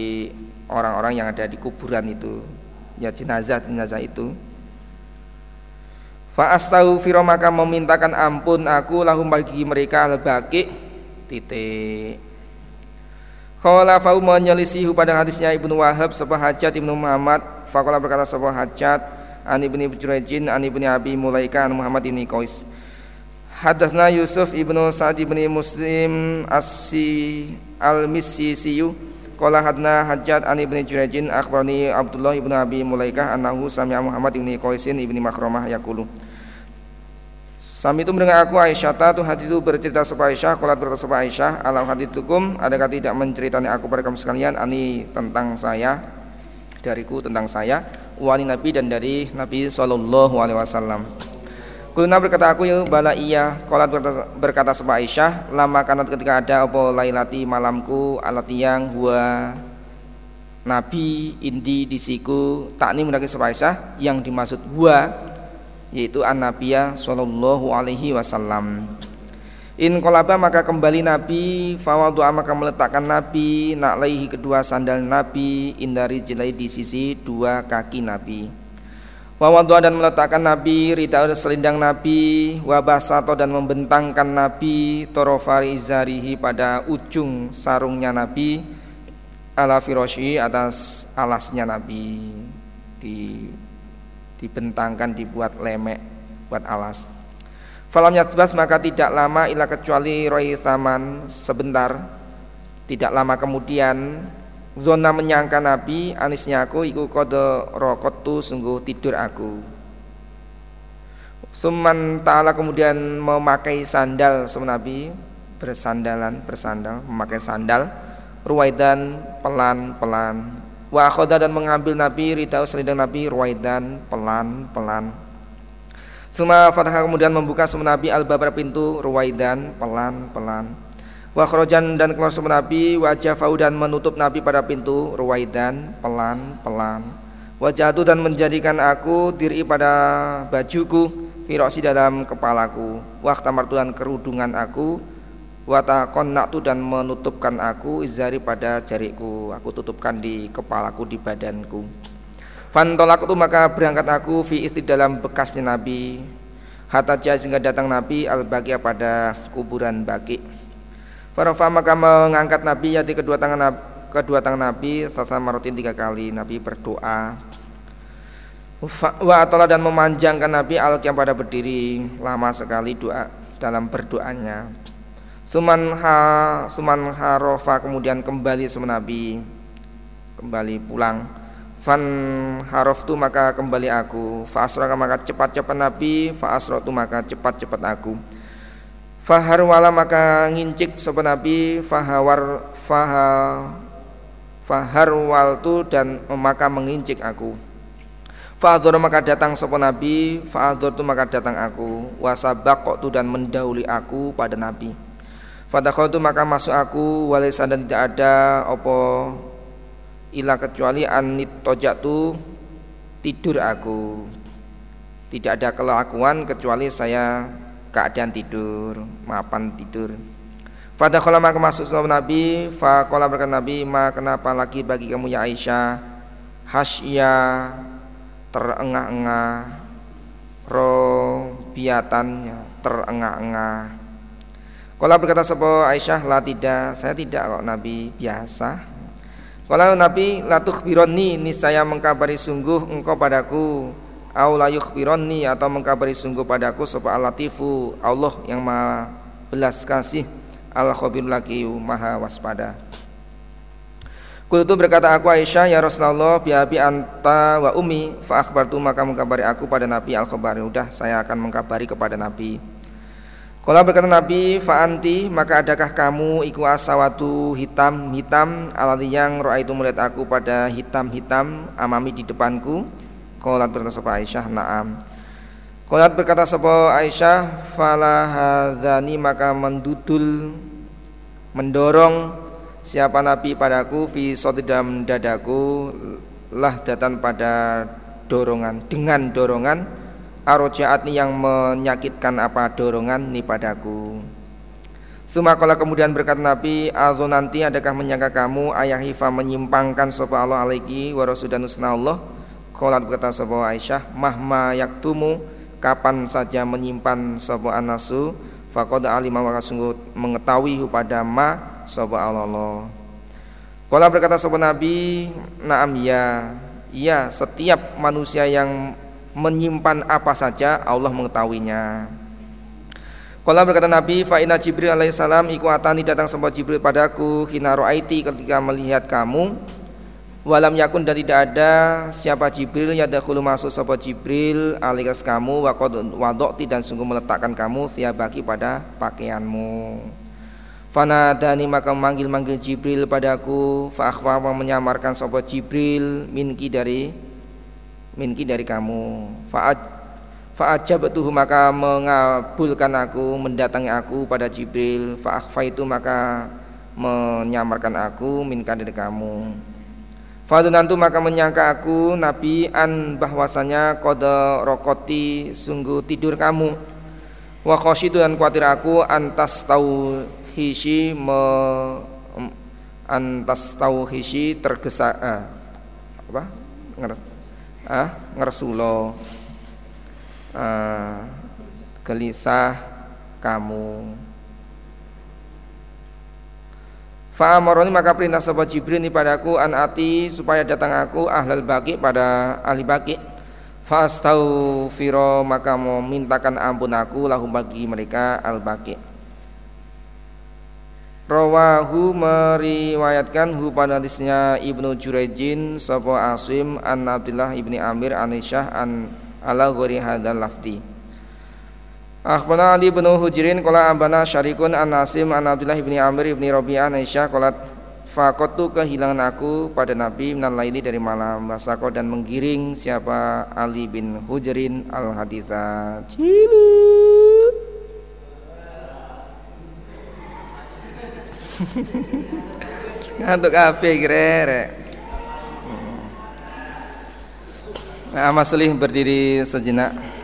orang-orang yang ada di kuburan itu ya jenazah jenazah itu. Fa astaghfiru maka memintakan ampun aku lahum bagi mereka al baki. Titik. Kala fau menyelisihu pada hadisnya Ibnu Wahab sebuah hajat Ibnu Muhammad. Fakola berkata sebuah hajat An Ibnu Jurejin An Ibnu Abi Mulaika An Muhammad ini Qais. Hadatsna Yusuf Ibnu Sa'd ibni Muslim As-Si Al-Misisiyu Qala hadna Hajjat an Ibnu Jurajin akhbarani Abdullah ibnu Abi Mulaikah annahu sami'a Muhammad ibni Qaisin ibni Makramah yaqulu. Sami itu mendengar aku Aisyah tu hati itu bercerita sebuah Aisyah Kolat berkata sebuah Aisyah Alam tukum Adakah tidak menceritani aku pada kamu sekalian? Ani tentang saya Dariku tentang saya Wani Nabi dan dari Nabi Wasallam Kulna berkata aku ya bala iya. Kolat berkata, berkata sebab Aisyah Lama kanat ketika ada apa lailati malamku alat yang huwa Nabi indi disiku takni mendaki sebab Aisyah Yang dimaksud huwa Yaitu an Nabiya Sallallahu alaihi wasallam. In kolaba maka kembali Nabi Fawal doa maka meletakkan Nabi Nak laihi kedua sandal Nabi Indari jilai di sisi dua kaki Nabi Wawadwa dan meletakkan Nabi Rita selindang Nabi Wabasato dan membentangkan Nabi Torofari izarihi pada ujung sarungnya Nabi ala firoshi atas alasnya Nabi. Di dibentangkan dibuat lemek buat alas. Falam yasbas maka tidak lama ila kecuali roi saman sebentar. Tidak lama kemudian zona menyangka Nabi anisnya aku iku kode rokotu sungguh tidur aku. Suman ta'ala kemudian memakai sandal sama Nabi bersandalan bersandal memakai sandal ruwaidan pelan-pelan. Wa akhoda dan mengambil Nabi ridau selidang Nabi ruwaidan pelan-pelan. Suma fatah kemudian membuka semua Nabi al-babar pintu ruwaidan pelan-pelan wa khrojan dan keluar semua Nabi wajah fau dan menutup Nabi pada pintu ruwaidan pelan-pelan wajah itu dan menjadikan aku diri pada bajuku firoksi dalam kepalaku. Waktu martuan kerudungan aku wata tu dan menutupkan aku izari pada jariku aku tutupkan di kepalaku di badanku. Fantolak itu maka berangkat aku fi isti dalam bekasnya Nabi. Hatta sehingga datang Nabi al baqi pada kuburan baki Farafa maka mengangkat Nabi yaitu kedua tangan kedua tangan Nabi sasa marotin tiga kali Nabi berdoa. Wa atola dan memanjangkan Nabi al pada berdiri lama sekali doa dalam berdoanya. Suman ha Suman harofa kemudian kembali sama Nabi kembali pulang. Fan harof tu maka kembali aku. Fa maka cepat-cepat Nabi. Fa tu maka cepat-cepat aku Fahar wala maka ngincik sopan Nabi Fahawar faha Fahar wal tu dan maka mengincik aku. Fa'adhur maka datang sopan Nabi Fa'adhur tu maka datang aku. Wasabak tu dan mendahului aku pada Nabi. Fadakhal tu maka masuk aku walisa dan tidak ada opo ila kecuali anit tojatu tidur aku. Tidak ada kelakuan kecuali saya keadaan tidur mapan tidur pada kalau maka masuk sama Nabi Fakola berkata Nabi Ma kenapa lagi bagi kamu ya Aisyah Hasya Terengah-engah Robiatannya Terengah-engah Kala berkata sebuah Aisyah lah tidak, saya tidak kok Nabi biasa. Kala Nabi latuh bironi ini saya mengkabari sungguh engkau padaku. Au layuh bironi atau mengkabari sungguh padaku sebuah latifu Allah yang maha belas kasih al khabir lagi maha waspada. Kultu berkata aku Aisyah ya Rasulullah biabi anta wa umi fa akhbartu maka mengkabari aku pada Nabi al khabari udah saya akan mengkabari kepada Nabi kalau berkata Nabi, fa'anti maka adakah kamu iku asawatu hitam hitam alati yang roa itu melihat aku pada hitam-hitam amami di depanku. Kolat berkata sebuah Aisyah, naam. Kolat berkata sebuah Aisyah, falahadhani maka mendudul mendorong siapa Nabi padaku fi dalam dadaku lah datang pada dorongan dengan dorongan arojaat yang menyakitkan apa dorongan ni padaku Sumakola kemudian berkata Nabi Aldo nanti adakah menyangka kamu ayah hifa menyimpangkan sopa Allah alaiki wa dan Allah Kolat berkata sopa Aisyah Mahma yaktumu? Kapan saja menyimpan sopa anasu? Fakoda alimah maka sungguh mengetahui pada ma sopa Allah. Kola berkata sopa Nabi Naam ya. Ya setiap manusia yang menyimpan apa saja Allah mengetahuinya. Kalau berkata Nabi, fa inna Jibril alaihissalam iku atani datang sempat Jibril padaku hina ro'aiti ketika melihat kamu walam yakun dan tidak ada siapa Jibril yadakhulu masuk sapa Jibril alias kamu wakod wadokti dan sungguh meletakkan kamu siabaki pada pakaianmu. Fanadani maka memanggil-manggil Jibril padaku fa menyamarkan sapa Jibril minki dari minki dari kamu. Fa'aj betul maka mengabulkan aku mendatangi aku pada Jibril. Fa'akhfa itu maka menyamarkan aku minka dari kamu Fadunantu maka menyangka aku Nabi an bahwasanya kode rokoti sungguh tidur kamu. Wa khosyidu dan khawatir aku antas tau hisi me antas tau hisi tergesa eh, apa? Ah ngersulo ah, gelisah kamu Fa'amaroni maka perintah sapa Jibril ini padaku an ati supaya datang aku ahlal baki pada ahli baki. Fastaghfiro maka mau mintakan ampun aku lahum bagi mereka al baki. Rawahu meriwayatkan hu pada hadisnya Ibnu Jurejin sapa Asim an Abdullah ibni Amir an Isyah an ala ghairi hadzal lafdi. Akhbana Ali bin Hujrin Kala ambana syarikun an Nasim an Abdullah bin Amir bin Rabi'ah Aisyah Kolat Fakotu kehilangan aku pada Nabi minan laili dari malam. Wasako dan menggiring siapa? Ali bin Hujrin al haditha Cilu. Ngantuk apa kira Nah, Mas berdiri sejenak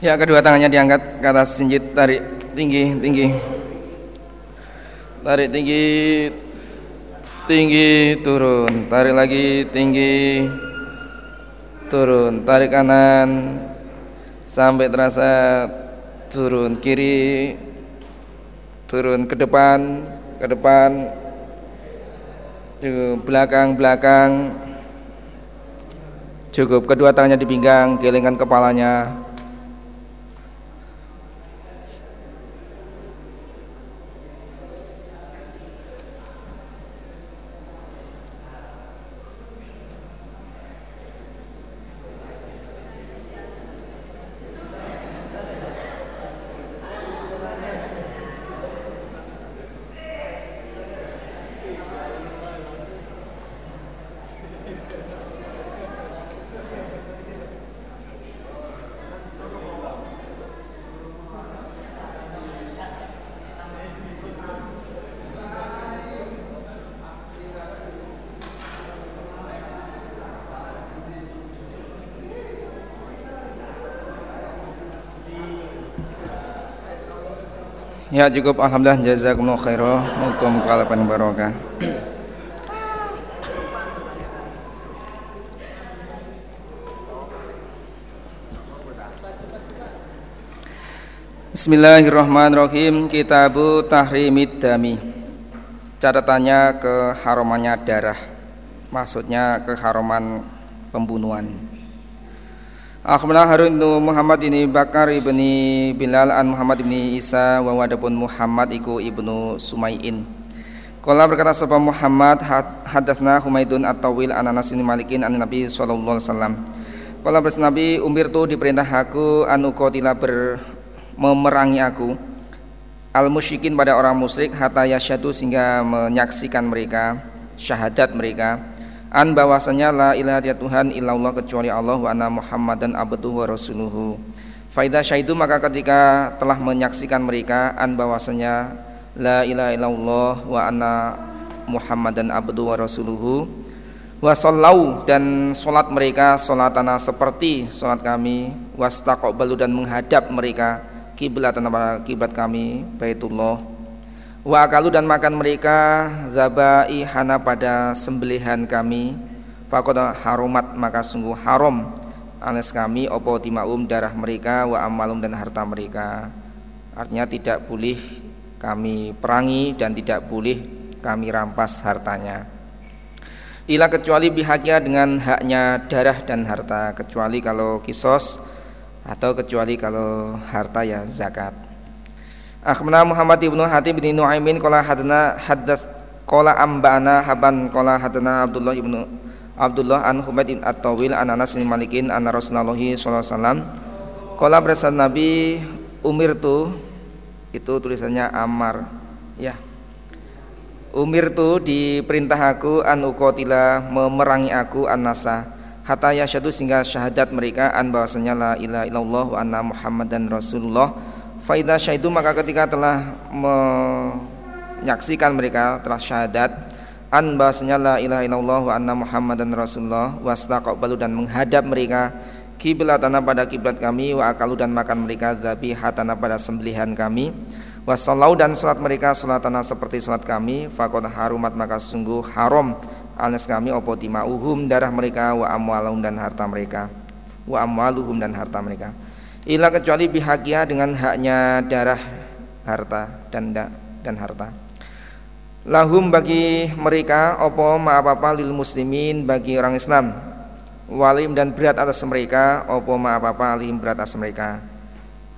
Ya kedua tangannya diangkat ke atas sinjit tarik tinggi tinggi. Tarik tinggi tinggi turun. Tarik lagi tinggi turun. Tarik kanan sampai terasa turun kiri turun ke depan ke depan cukup belakang belakang. Cukup kedua tangannya di pinggang gelengkan kepalanya Ya cukup. Alhamdulillah jazakumullah khairan. Mukum kalapan barokah. Bismillahirrahmanirrahim. Kitabu Tahrimid Dami. Catatannya keharamannya darah. Maksudnya keharaman pembunuhan Akhbarana Harun bin Muhammad ini Bakar ibni Bilal an Muhammad ibni Isa wa wadapun Muhammad iku ibnu Sumai'in. Kala berkata sapa Muhammad hadatsna Humaidun at-Tawil an Anas bin Malikin an Nabi sallallahu alaihi wasallam. Kala Nabi umir tu diperintah aku anu qatila ber memerangi aku al musyrikin pada orang musyrik hatta yasyadu sehingga menyaksikan mereka syahadat mereka an bahwasanya la ilaha dia Tuhan illallah kecuali Allah wa anna Muhammadan abduhu wa rasuluhu. Faidah syahidu maka ketika telah menyaksikan mereka an bahwasanya la ilaha illallah wa anna Muhammadan abduhu wa rasuluhu. Wa sallau dan solat mereka solatana seperti solat kami. Wastaqbalu dan menghadap mereka kiblat kiblat kami Baitullah Wa akalu dan makan mereka hana pada sembelihan kami. Fakoda harumat maka sungguh haram. Anes kami opo timaum darah mereka wa amalum dan harta mereka. Artinya tidak boleh kami perangi dan tidak boleh kami rampas hartanya. Ila kecuali pihaknya dengan haknya darah dan harta Kecuali kalau kisos atau kecuali kalau harta ya zakat Akhbarana Muhammad ibnu Hatib bin Nuaimin qala hadana haddas qala ambana haban qala hadana Abdullah ibnu Abdullah an Humaid bin At-Tawil an Anas bin Malikin an Rasulullah sallallahu alaihi wasallam. Qala bersabda Nabi umir tu itu tulisannya Amar ya. Umir tu diperintah aku an ukotila memerangi aku an nasa hatta yasyadu sehingga syahadat mereka an bahwasanya la ilaha illallah wa anna muhammadan rasulullah Faidah syahidu maka ketika telah menyaksikan mereka telah syahadat an bahasanya la ilaha illallah wa anna muhammadan rasulullah wastaqbalu dan menghadap mereka kiblatana pada kiblat kami wa akalu dan makan mereka zabihatana pada sembelihan kami wasallau dan salat mereka salatana seperti salat kami fakod harumat maka sungguh haram. Alnas kami opo timauhum darah mereka wa amwalum dan harta mereka wa amwaluhum dan harta mereka ila kecuali bihakia dengan haknya darah harta dan dan harta. Lahum bagi mereka opo ma apa lil muslimin bagi orang Islam. Walim dan berat atas mereka opo ma apa alim berat atas mereka.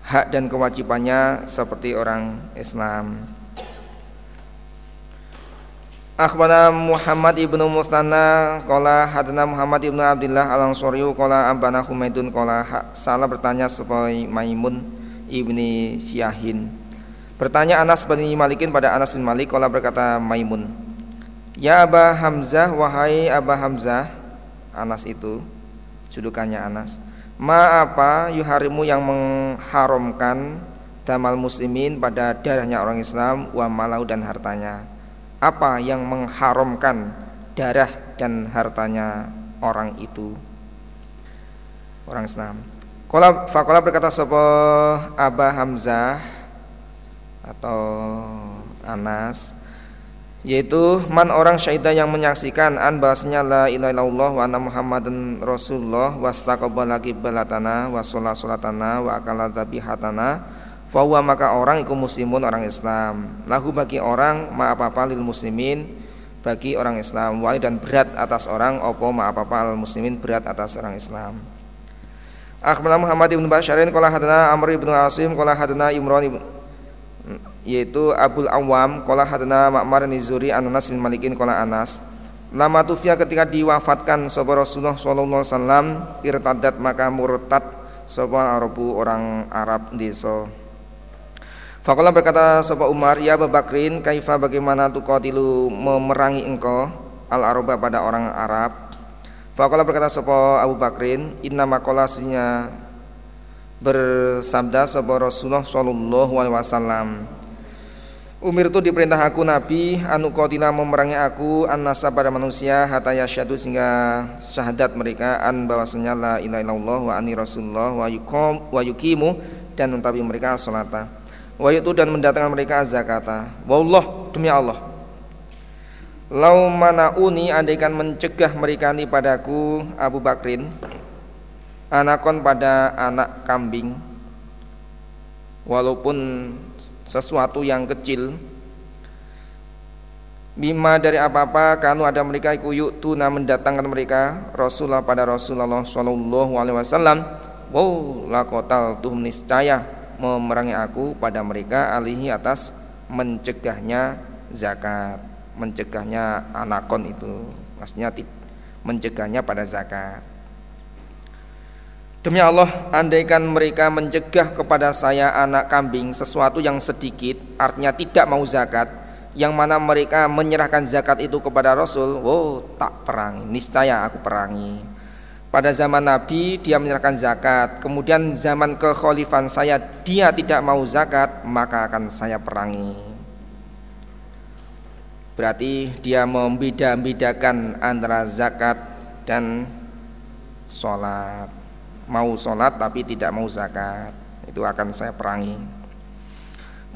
Hak dan kewajibannya seperti orang Islam Akhbana Muhammad ibnu Musanna Kola hadna Muhammad ibnu Abdullah al ansoriyu Kola abana Humaidun Kola salah bertanya supaya Maimun ibni Syahin. Bertanya Anas bin Malikin pada Anas bin Malik Kala berkata Maimun Ya Aba Hamzah Wahai Aba Hamzah Anas itu Judukannya Anas Ma apa yuharimu yang mengharamkan Damal muslimin pada darahnya orang Islam Wa malau dan hartanya Apa yang mengharamkan Darah dan hartanya orang itu? Orang Islam. Kala, Fakola berkata sebuah Aba Hamzah atau Anas yaitu man orang syahidah yang menyaksikan an bahasnya la ilaha illallah wa anna muhammadan rasulullah wastaqabbala qiblatana wa sholat sholatana wa akala dzabihatana fahuwa maka orang iku muslimun orang Islam. Lahu bagi orang ma apa lil muslimin bagi orang Islam. Wali dan berat atas orang opo ma apa al muslimin berat atas orang Islam. Akhbarana Muhammad ibn Basharin qala hadana Amr ibn Asim qala hadana Imran ibn yaitu Abul Awam qala hadana Ma'mar Nizuri Anas bin Malikin qala Anas Lama tufia ketika diwafatkan sapa Rasulullah sallallahu alaihi wasallam irtadat maka murtad sapa Arabu orang Arab desa Fakola berkata sapa Umar ya Abu Bakrin kaifa bagaimana tuqatilu memerangi engkau al Araba pada orang Arab? Fakola berkata sapa Abu Bakrin inna makolasinya bersabda sapa Rasulullah sallallahu alaihi wasallam Umir itu diperintah aku Nabi anu kotila memerangi aku an nasa pada manusia hatta yasyadu sehingga syahadat mereka an bahwasanya la ilaha illallah wa ani rasulullah wa yuqam wa yuqimu dan mentabi mereka salata wa yutu dan mendatangkan mereka zakata. Wallah demi Allah. Lau mana uni andaikan mencegah mereka ni padaku Abu Bakrin anakon pada anak kambing. Walaupun sesuatu yang kecil. Bima dari apa-apa kanu ada mereka iku tuna mendatangkan mereka Rasulullah pada Rasulullah Shallallahu Alaihi Wasallam. Wow lakotal tuh niscaya memerangi aku pada mereka alihi atas mencegahnya zakat mencegahnya anakon itu. Maksudnya mencegahnya pada zakat. Demi Allah, andaikan mereka mencegah kepada saya anak kambing sesuatu yang sedikit, artinya tidak mau zakat, yang mana mereka menyerahkan zakat itu kepada Rasul, oh tak perangi, niscaya aku perangi. Pada zaman Nabi dia menyerahkan zakat, kemudian zaman kekhalifan saya dia tidak mau zakat, maka akan saya perangi. Berarti dia membeda-bedakan antara zakat dan sholat. Mau sholat tapi tidak mau zakat itu akan saya perangi.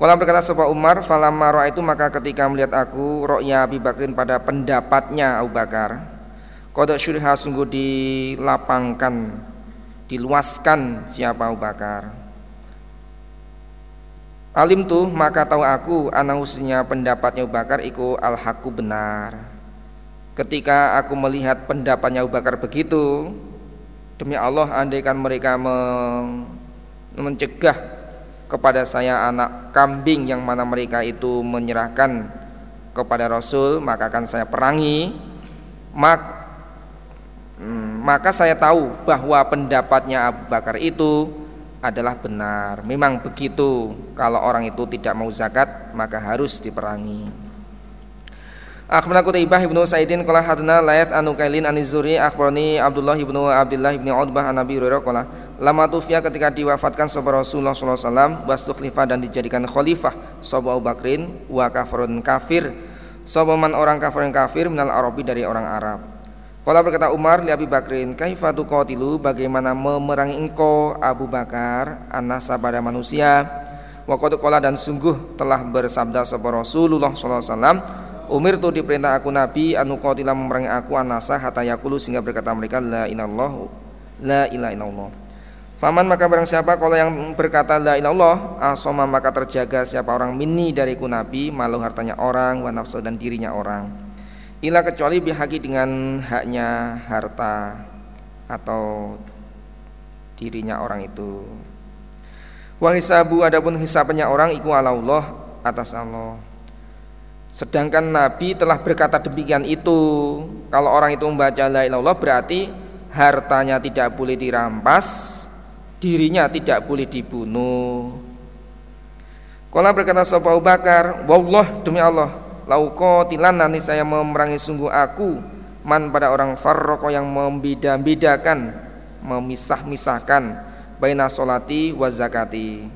Kala berkata sebuah Umar falamma itu maka ketika melihat aku ro'ya Abi Bakrin pada pendapatnya Abu Bakar kodok syurha sungguh dilapangkan diluaskan siapa Abu Bakar. Alim tuh maka tahu aku anausnya pendapatnya Abu Bakar iku al haku benar. Ketika aku melihat pendapatnya Abu Bakar begitu Demi Allah andaikan mereka mencegah kepada saya anak kambing yang mana mereka itu menyerahkan kepada Rasul maka akan saya perangi. Mak, maka saya tahu bahwa pendapatnya Abu Bakar itu adalah benar. Memang begitu. Kalau orang itu tidak mau zakat maka harus diperangi. Akhbarana Qutaibah ibnu Sa'idin qala hadana Layth anu Kailin an Zuri akhbarani Abdullah ibnu Abdullah ibnu Utbah an Nabi Hurairah qala lama tufiya ketika diwafatkan sahabat Rasulullah sallallahu alaihi wasallam wastukhlifa dan dijadikan khalifah sahabat Abu Bakrin wa kafirun kafir. Sopaman orang kafir yang kafir minal Arabi dari orang Arab. Kala berkata Umar li Abi Bakrin, "Kaifatu qatilu bagaimana memerangi engkau Abu Bakar anasa pada manusia?" Wa qad dan sungguh telah bersabda sapa Rasulullah sallallahu alaihi wasallam, "Umir tu diperintah aku Nabi anu qatila memerangi aku anasa hatta yaqulu sehingga berkata mereka la ilallah la ilaha illallah." Faman maka barang siapa kalau yang berkata la ilallah asoma maka terjaga siapa orang minni dariku nabi malu hartanya orang wa nafsu dan dirinya orang ila kecuali bihaki dengan haknya harta atau dirinya orang itu. Wa hisabu adapun hisabnya orang iku ala Allah atas Allah. Sedangkan nabi telah berkata demikian itu. Kalau orang itu membaca la ilallah berarti hartanya tidak boleh dirampas dirinya tidak boleh dibunuh. Kala berkata Sopo Abu Bakar, "Wallah demi Allah, tilan nanti saya memerangi sungguh aku man pada orang farroko yang membeda-bedakan, memisah-misahkan baina solati wa zakati."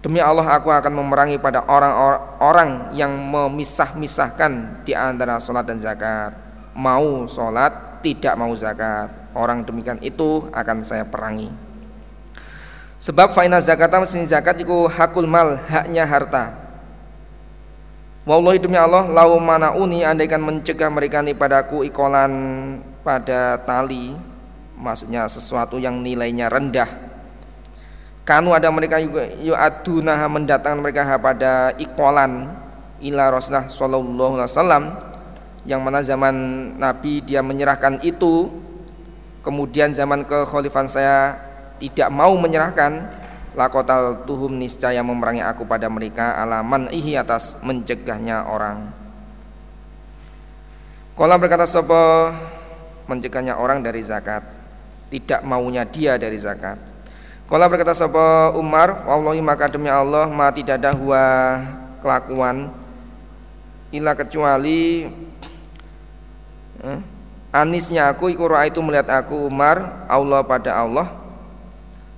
Demi Allah aku akan memerangi pada orang-orang yang memisah-misahkan di antara solat dan zakat. Mau solat, tidak mau zakat. Orang demikian itu akan saya perangi. Sebab faina zakata mesin zakat itu hakul mal, haknya harta. Wallahi demi Allah, lau mana uni andaikan mencegah mereka ini padaku ikolan pada tali, maksudnya sesuatu yang nilainya rendah. Kanu ada mereka juga yu'aduna mendatangkan mereka pada ikolan ila Rasulullah sallallahu alaihi wasallam yang mana zaman Nabi dia menyerahkan itu kemudian zaman kekhalifan saya tidak mau menyerahkan lakotal tuhum niscaya memerangi aku pada mereka alaman ihi atas mencegahnya orang. Kala berkata sopo? Mencegahnya orang dari zakat tidak maunya dia dari zakat. Kala berkata sopo? Umar Wallahi maka demi Allah ma tidak ada huwa kelakuan. Ila kecuali eh, anisnya aku iku itu melihat aku Umar Allah pada Allah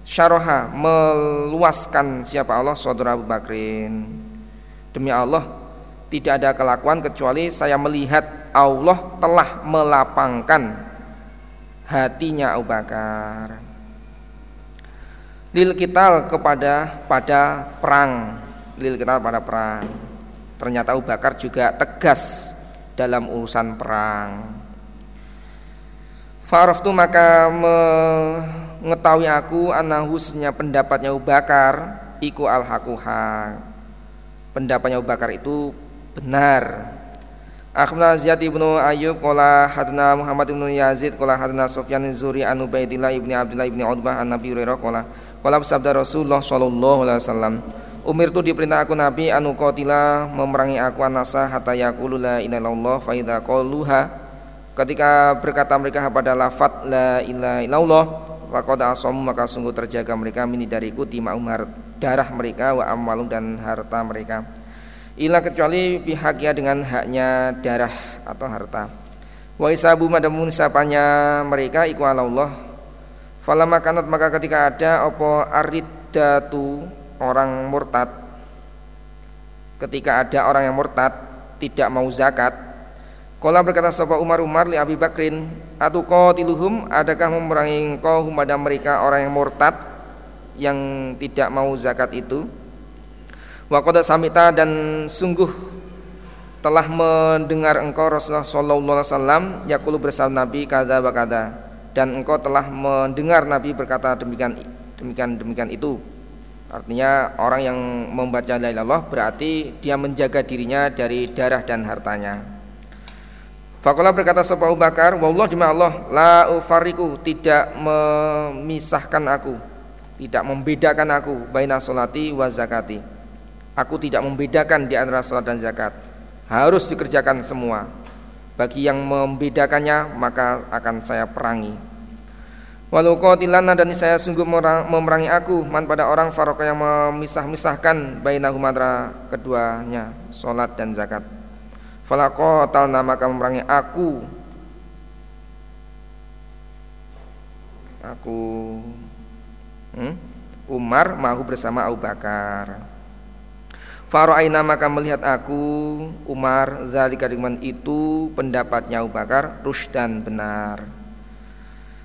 syaraha meluaskan siapa Allah saudara Abu Bakrin. Demi Allah tidak ada kelakuan kecuali saya melihat Allah telah melapangkan hatinya Abu Bakar. Lil kital kepada pada perang. Lil kital pada perang. Ternyata Abu Bakar juga tegas dalam urusan perang. Faraftu maka me mengetahui aku anahusnya pendapatnya Abu Bakar iku al hakuha pendapatnya Abu Bakar itu benar. Akhbarana Ziyad ibnu Ayyub Kola hadna Muhammad ibnu Yazid Kola hadna Sufyan Zuri Anu Baidillah ibni Abdullah ibni Utbah An Nabi Hurairah Kola Kola bersabda Rasulullah Sallallahu Alaihi Wasallam. Umir itu diperintah aku Nabi anu qatila memerangi aku anasa hatta yaqulu la ilaha fa ketika berkata mereka pada lafat la ilaha illallah Waqad asom maka sungguh terjaga mereka mini dariku tima umar darah mereka wa amalum dan harta mereka. Ila kecuali pihaknya dengan haknya darah atau harta. Wa isabu madamun sapanya mereka iku Allah. Falama kanat maka ketika ada opo aridatu orang murtad ketika ada orang yang murtad tidak mau zakat Kala berkata sahabat Umar Umar li Abi Bakrin, "Atu qatiluhum, adakah memerangi engkau pada mereka orang yang murtad yang tidak mau zakat itu?" Wa samita dan sungguh telah mendengar engkau Rasulullah sallallahu alaihi wasallam yaqulu bersama Nabi kada bakada dan engkau telah mendengar Nabi berkata demikian demikian demikian itu. Artinya orang yang membaca la ilaha berarti dia menjaga dirinya dari darah dan hartanya. Fakola berkata sebab Abu Bakar, Wallah demi Allah, la ufariku tidak memisahkan aku, tidak membedakan aku baina solati wa zakati. Aku tidak membedakan di antara salat dan zakat. Harus dikerjakan semua. Bagi yang membedakannya maka akan saya perangi. Walau qatilana dan saya sungguh memerangi aku man pada orang faroka yang memisah-misahkan bainahum antara keduanya, salat dan zakat. Falakotal maka memerangi aku Aku hmm? Umar mahu bersama Abu Bakar Faro'aina maka melihat aku Umar zalika dengan itu pendapatnya Abu Bakar rusdan benar.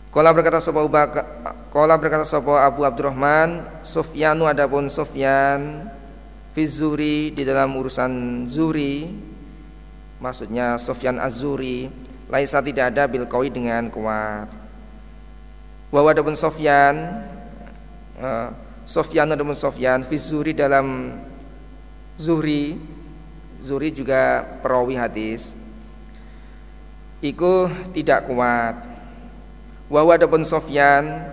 Kala berkata sapa Abu Bakar, kala berkata sapa Abu Abdurrahman, Sufyanu adapun Sufyan fi Zuri di dalam urusan Zuri maksudnya Sufyan Az-Zuri laisa tidak ada bil dengan kuat. Wa adapun Sufyan uh, Sufyan adapun Sufyan fi Zuri dalam Zuhri Zuhri juga perawi hadis. Iku tidak kuat. Wawa adapun Sofyan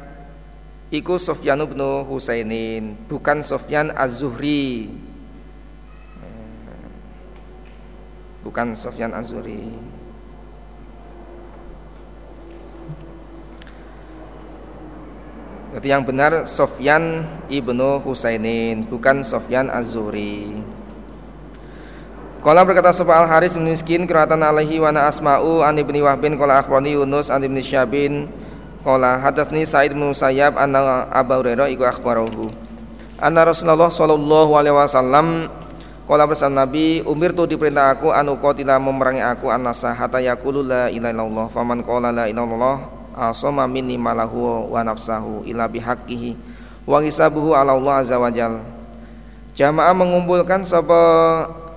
Iku Sofyan bin Husainin Bukan Sofyan Az-Zuhri Bukan Sofyan Az-Zuhri Jadi yang benar Sofyan ibnu Husainin bukan Sofyan Az-Zuhri. Kala berkata sapa Al Haris bin Miskin keratan alaihi wa asma'u an ibni Wahbin kala akhbarani Yunus an ibni Syabin kala hadatsni Sa'id bin Musayyab anna Abu Hurairah iku akhbarahu. Anna Rasulullah sallallahu alaihi wasallam kala bersama Nabi umir tu diperintah aku anu qatila memerangi aku anasa hatta yaqulu la illallah faman qala la ilaha illallah asoma minni malahu wa nafsahu ila bihaqqihi wa ala Allah azza wajal Jamaah mengumpulkan sapa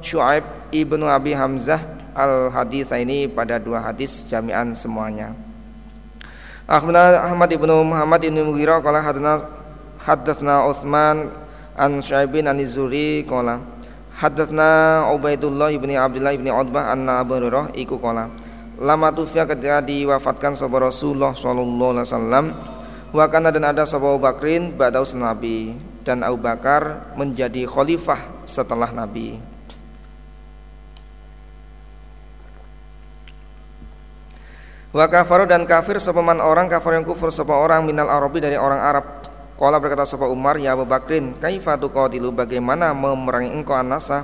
Syuaib ibnu Abi Hamzah al hadis ini pada dua hadis jami'an semuanya. Ahmad ibnu Muhammad ibnu Mughirah qala hadana hadatsna Utsman an Syuaibin an Zuri qala hadatsna Ubaidullah ibni Abdullah ibni Utbah anna Abu Hurairah iku qala lama tufya ketika diwafatkan sahabat Rasulullah sallallahu alaihi wasallam wa kana dan ada sahabat Abu Bakrin ba'da Nabi dan Abu Bakar menjadi khalifah setelah Nabi. Wa kafaru dan kafir sepaman orang kafir yang kufur sepa orang minal Arabi dari orang Arab. Kala berkata sapa Umar ya Abu Bakrin, kaifa tuqatilu bagaimana memerangi engkau anasa?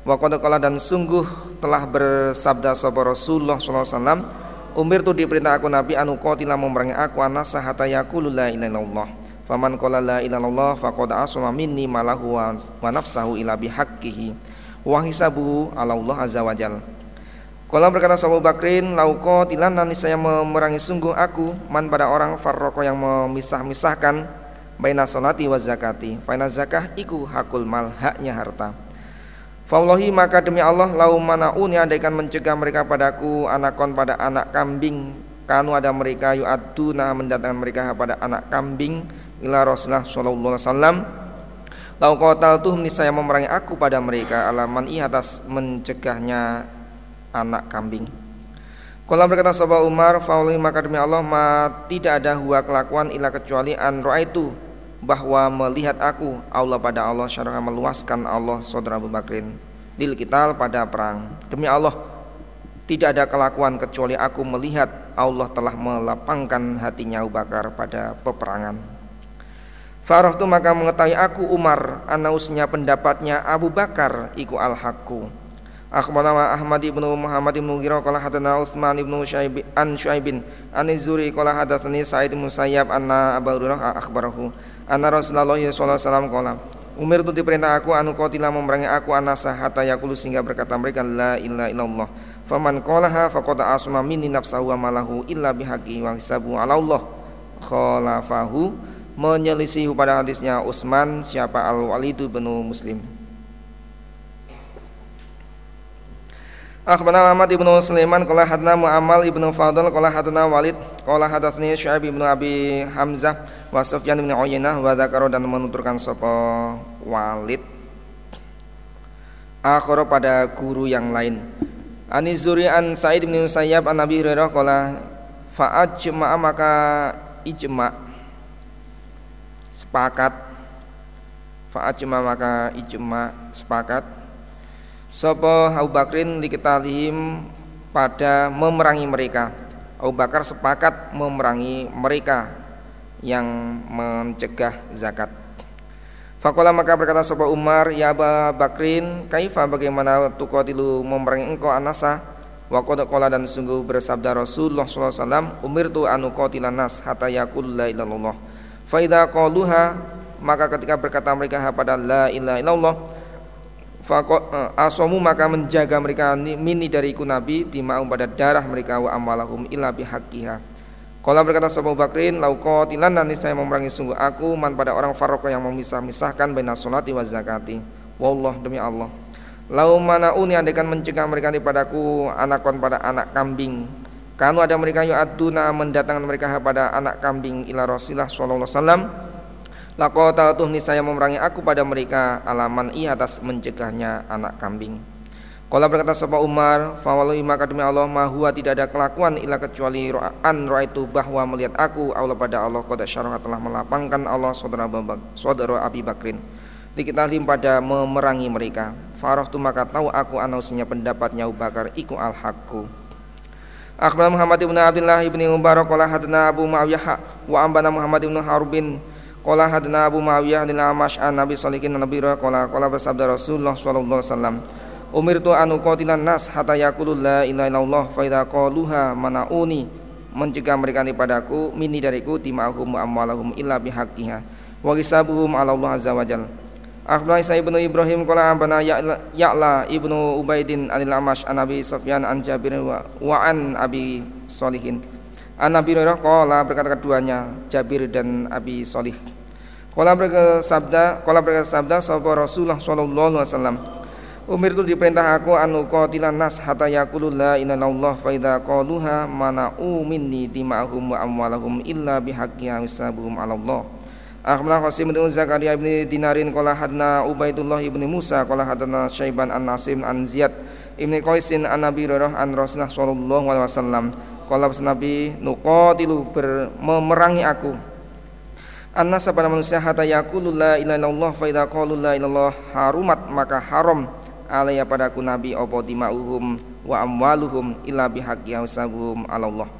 Wa qad dan sungguh telah bersabda sahabat Rasulullah sallallahu alaihi wasallam Umir tu diperintah aku Nabi anu qatila memerangi aku anasa hatta yaqulu la ilaha. Faman qala la ilaha illallah faqad asma minni malahu wa nafsahu ila bihaqqihi wa ala Allah azza wajal. Kala berkata Abu Bakrin, lauko tilan nanti saya memerangi sungguh aku man pada orang farroko yang memisah-misahkan baina salati wa zakati. Faina zakah iku hakul mal haknya harta. Fawallahi maka demi Allah lau manauni andaikan mencegah mereka padaku anakon pada anak kambing kanu ada mereka yu'aduna mendatangkan mereka pada anak kambing ila Rasulullah sallallahu alaihi wasallam lau tuh saya memerangi aku pada mereka alaman i atas mencegahnya anak kambing Kalau berkata sahabat Umar Fawallahi maka demi Allah ma tidak ada huwa kelakuan ila kecuali an itu bahwa melihat aku Allah pada Allah syarah meluaskan Allah saudara Abu Bakrin kita pada perang. Demi Allah tidak ada kelakuan kecuali aku melihat Allah telah melapangkan hatinya Abu Bakar pada peperangan. Farah tu maka mengetahui aku Umar anausnya pendapatnya Abu Bakar iku al hakku Akhbarana Ahmad ibnu Muhammad ibnu Gira qala hadatsana Utsman ibnu Syaib an Syuaibin an Zuri qala hadatsani Sa'id bin Musayyab anna Abu Hurairah akhbarahu Anna Rasulullah sallallahu alaihi wasallam qala Umir itu diperintah aku anu qatila memerangi aku anasa hatta yakulu sehingga berkata mereka la ilaha illallah. Faman qalaha faqad asma minni nafsahu wa malahu illa bihaqi wa hisabu ala Allah. Khalafahu menyelisih pada hadisnya Utsman siapa Al-Walid bin Muslim. Akhbarana Muhammad ibnu Sulaiman qala hadna Mu'ammal ibnu Fadl qala hadna Walid qala hadatsani Syu'aib ibnu Abi Hamzah wa Sufyan ibnu Uyainah wa dzakara dan menuturkan sapa Walid. Akhara pada guru yang lain. Ani Zuri an Sa'id bin Musayyab an Nabi Hurairah qala fa'ajma maka ijma. Sepakat. Fa'ajma maka ijma sepakat Sapa Abu Bakrin dikitalihim pada memerangi mereka. Abu Bakar sepakat memerangi mereka yang mencegah zakat. Fakola maka berkata sapa Umar, ya Abu Bakrin, kaifa bagaimana tuqatilu memerangi engkau anasa? Wa dan sungguh bersabda Rasulullah sallallahu alaihi wasallam, anu qatilan nas hatta yaqul la ilallah. Fa idza qaluha maka ketika berkata mereka pada la ilaha illallah Fakot uh, asomu maka menjaga mereka mini dariku nabi tima'um pada darah mereka wa amalahum illa bihaqqiha. Kalau berkata Abu Bakrin, lauqatilan nanti saya memerangi sungguh aku man pada orang farok yang memisah-misahkan baina salati wa zakati. Wallah demi Allah. Lau mana uni adekan mencegah mereka padaku anakon pada anak kambing. Kanu ada mereka yu aduna mendatangkan mereka pada anak kambing ila Rasulullah sallallahu alaihi wasallam Lakota tuh saya memerangi aku pada mereka alaman i atas mencegahnya anak kambing. Kalau berkata sebab Umar, fawalui maka demi Allah mahua tidak ada kelakuan ilah kecuali an roa itu bahwa melihat aku Allah pada Allah kota syarah telah melapangkan Allah saudara saudara Abi Bakrin. Dikitalim pada memerangi mereka. Farah tu maka tahu aku anausinya pendapatnya Abu Bakar iku al hakku. Akhbar Muhammad ibn Abdullah ibn Mubarak qala hadna Abu Muawiyah wa ambana Muhammad ibn Harbin Qala hadna Abu Muawiyah lil Amash an Nabi Salikin Nabi qala qala bersabda Rasulullah sallallahu alaihi wasallam Umirtu an uqatilan nas hatta yaqulu la ilaha illallah fa idza qaluha manauni mencegah mereka padaku mini dariku timahum amwalahum illa bihaqqiha wa hisabuhum ala Allah azza wajal Akhbarani Isa ibnu Ibrahim qala abana Ya'la ibnu Ubaidin anil Amash an Abi Sufyan an Jabir wa an Abi Solihin An Nabi Hurairah qala berkata keduanya Jabir dan Abi Solih. Qala sabda, qala sabda sapa Rasulullah sallallahu alaihi wasallam. Umir itu diperintah aku anu qatilan nas hatta yaqulu la ilaha illallah fa idza qaluha mana'u minni dima'hum wa amwalahum illa bihaqqiha hisabuhum 'ala Allah. Akhbarana Qasim bin Zakaria bin Dinarin qala hadna Ubaidullah bin Musa qala hadna Syaiban an Nasim an Ziyad ibni Qaisin an Nabi Hurairah an Rasulullah sallallahu alaihi wasallam Kala Nabi nuqatilu ber, memerangi aku. Annas pada manusia hatta yaqulu la ilaha illallah fa idza qalu la ilallah harumat maka haram alaiya padaku nabi apa dima'uhum wa amwaluhum illa bihaqqi hasabuhum Allah.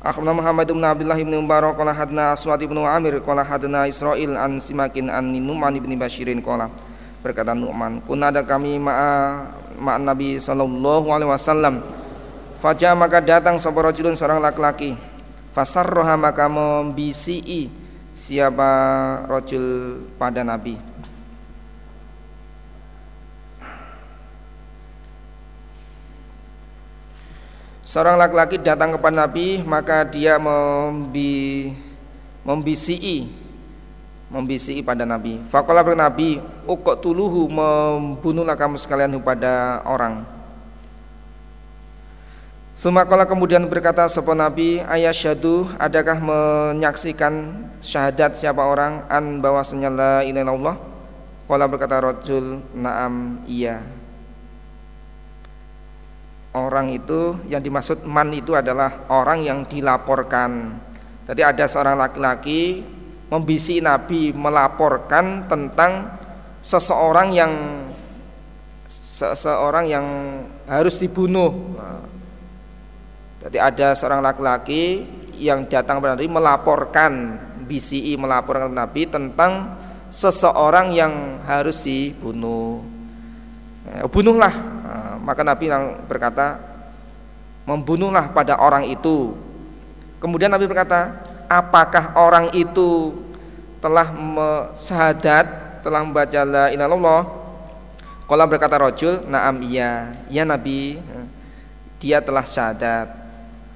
Akhbarana Muhammad bin Abdullah bin Mubarak qala hadna Aswad bin Amir qala hadna Israil an Simakin an Numan bin Bashirin qala berkata Nu'man kunada kami ma'a ma'a Nabi sallallahu alaihi wasallam Fajar maka datang sebuah rajulun seorang laki-laki. Fasarroha maka membisii siapa rojul pada Nabi. Seorang laki-laki datang kepada Nabi maka dia membi, membisii pada Nabi. Fakola Nabi, ukok tuluhu membunuhlah kamu sekalian kepada orang. Sumakola kemudian berkata sebuah Nabi ayah syadu adakah menyaksikan syahadat siapa orang? An bahwasanya la ilaha illallah. Kala berkata rojul naam iya. Orang itu yang dimaksud man itu adalah orang yang dilaporkan. Jadi ada seorang laki-laki membisi Nabi melaporkan tentang seseorang yang seseorang yang harus dibunuh jadi ada seorang laki-laki yang datang kepada Nabi melaporkan BCI melaporkan kepada Nabi tentang seseorang yang harus dibunuh. Ya, bunuhlah. Nah, maka Nabi berkata, membunuhlah pada orang itu. Kemudian Nabi berkata, apakah orang itu telah syahadat, telah membaca la ilallah? Kalau berkata rojul, naam iya, ya Nabi, dia telah syahadat.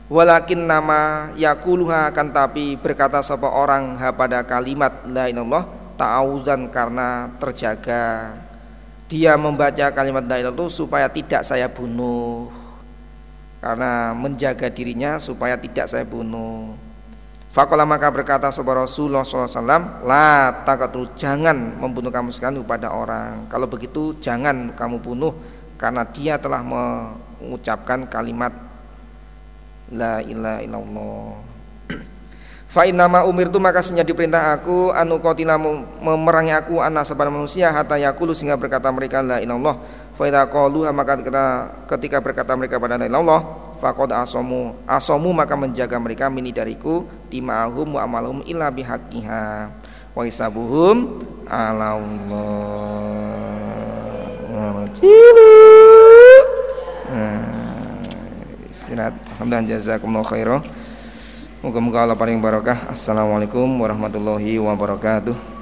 Walakin nama yakuluha akan tapi berkata sapa orang ha pada kalimat la ilallah ta'awuzan karena terjaga. Dia membaca kalimat la ilallah itu supaya tidak saya bunuh. Karena menjaga dirinya supaya tidak saya bunuh. Fakola maka berkata sebuah Rasulullah SAW La takatu jangan membunuh kamu sekalian kepada orang Kalau begitu jangan kamu bunuh Karena dia telah mengucapkan kalimat La ilaha illallah. Fa nama umir tu maka senya diperintah aku anu qatila memerangi aku anak sepada manusia hatta yakulu sehingga berkata mereka la ilallah fa idza qalu maka ketika, ketika berkata mereka pada la ilallah faqad asamu asamu maka menjaga mereka mini dariku timahum wa amalhum illa bihaqqiha. Wa hisabuhum ala Allah istirahat alhamdulillah jazakumullah khairan. Moga-moga Allah paling barakah Assalamualaikum warahmatullahi wabarakatuh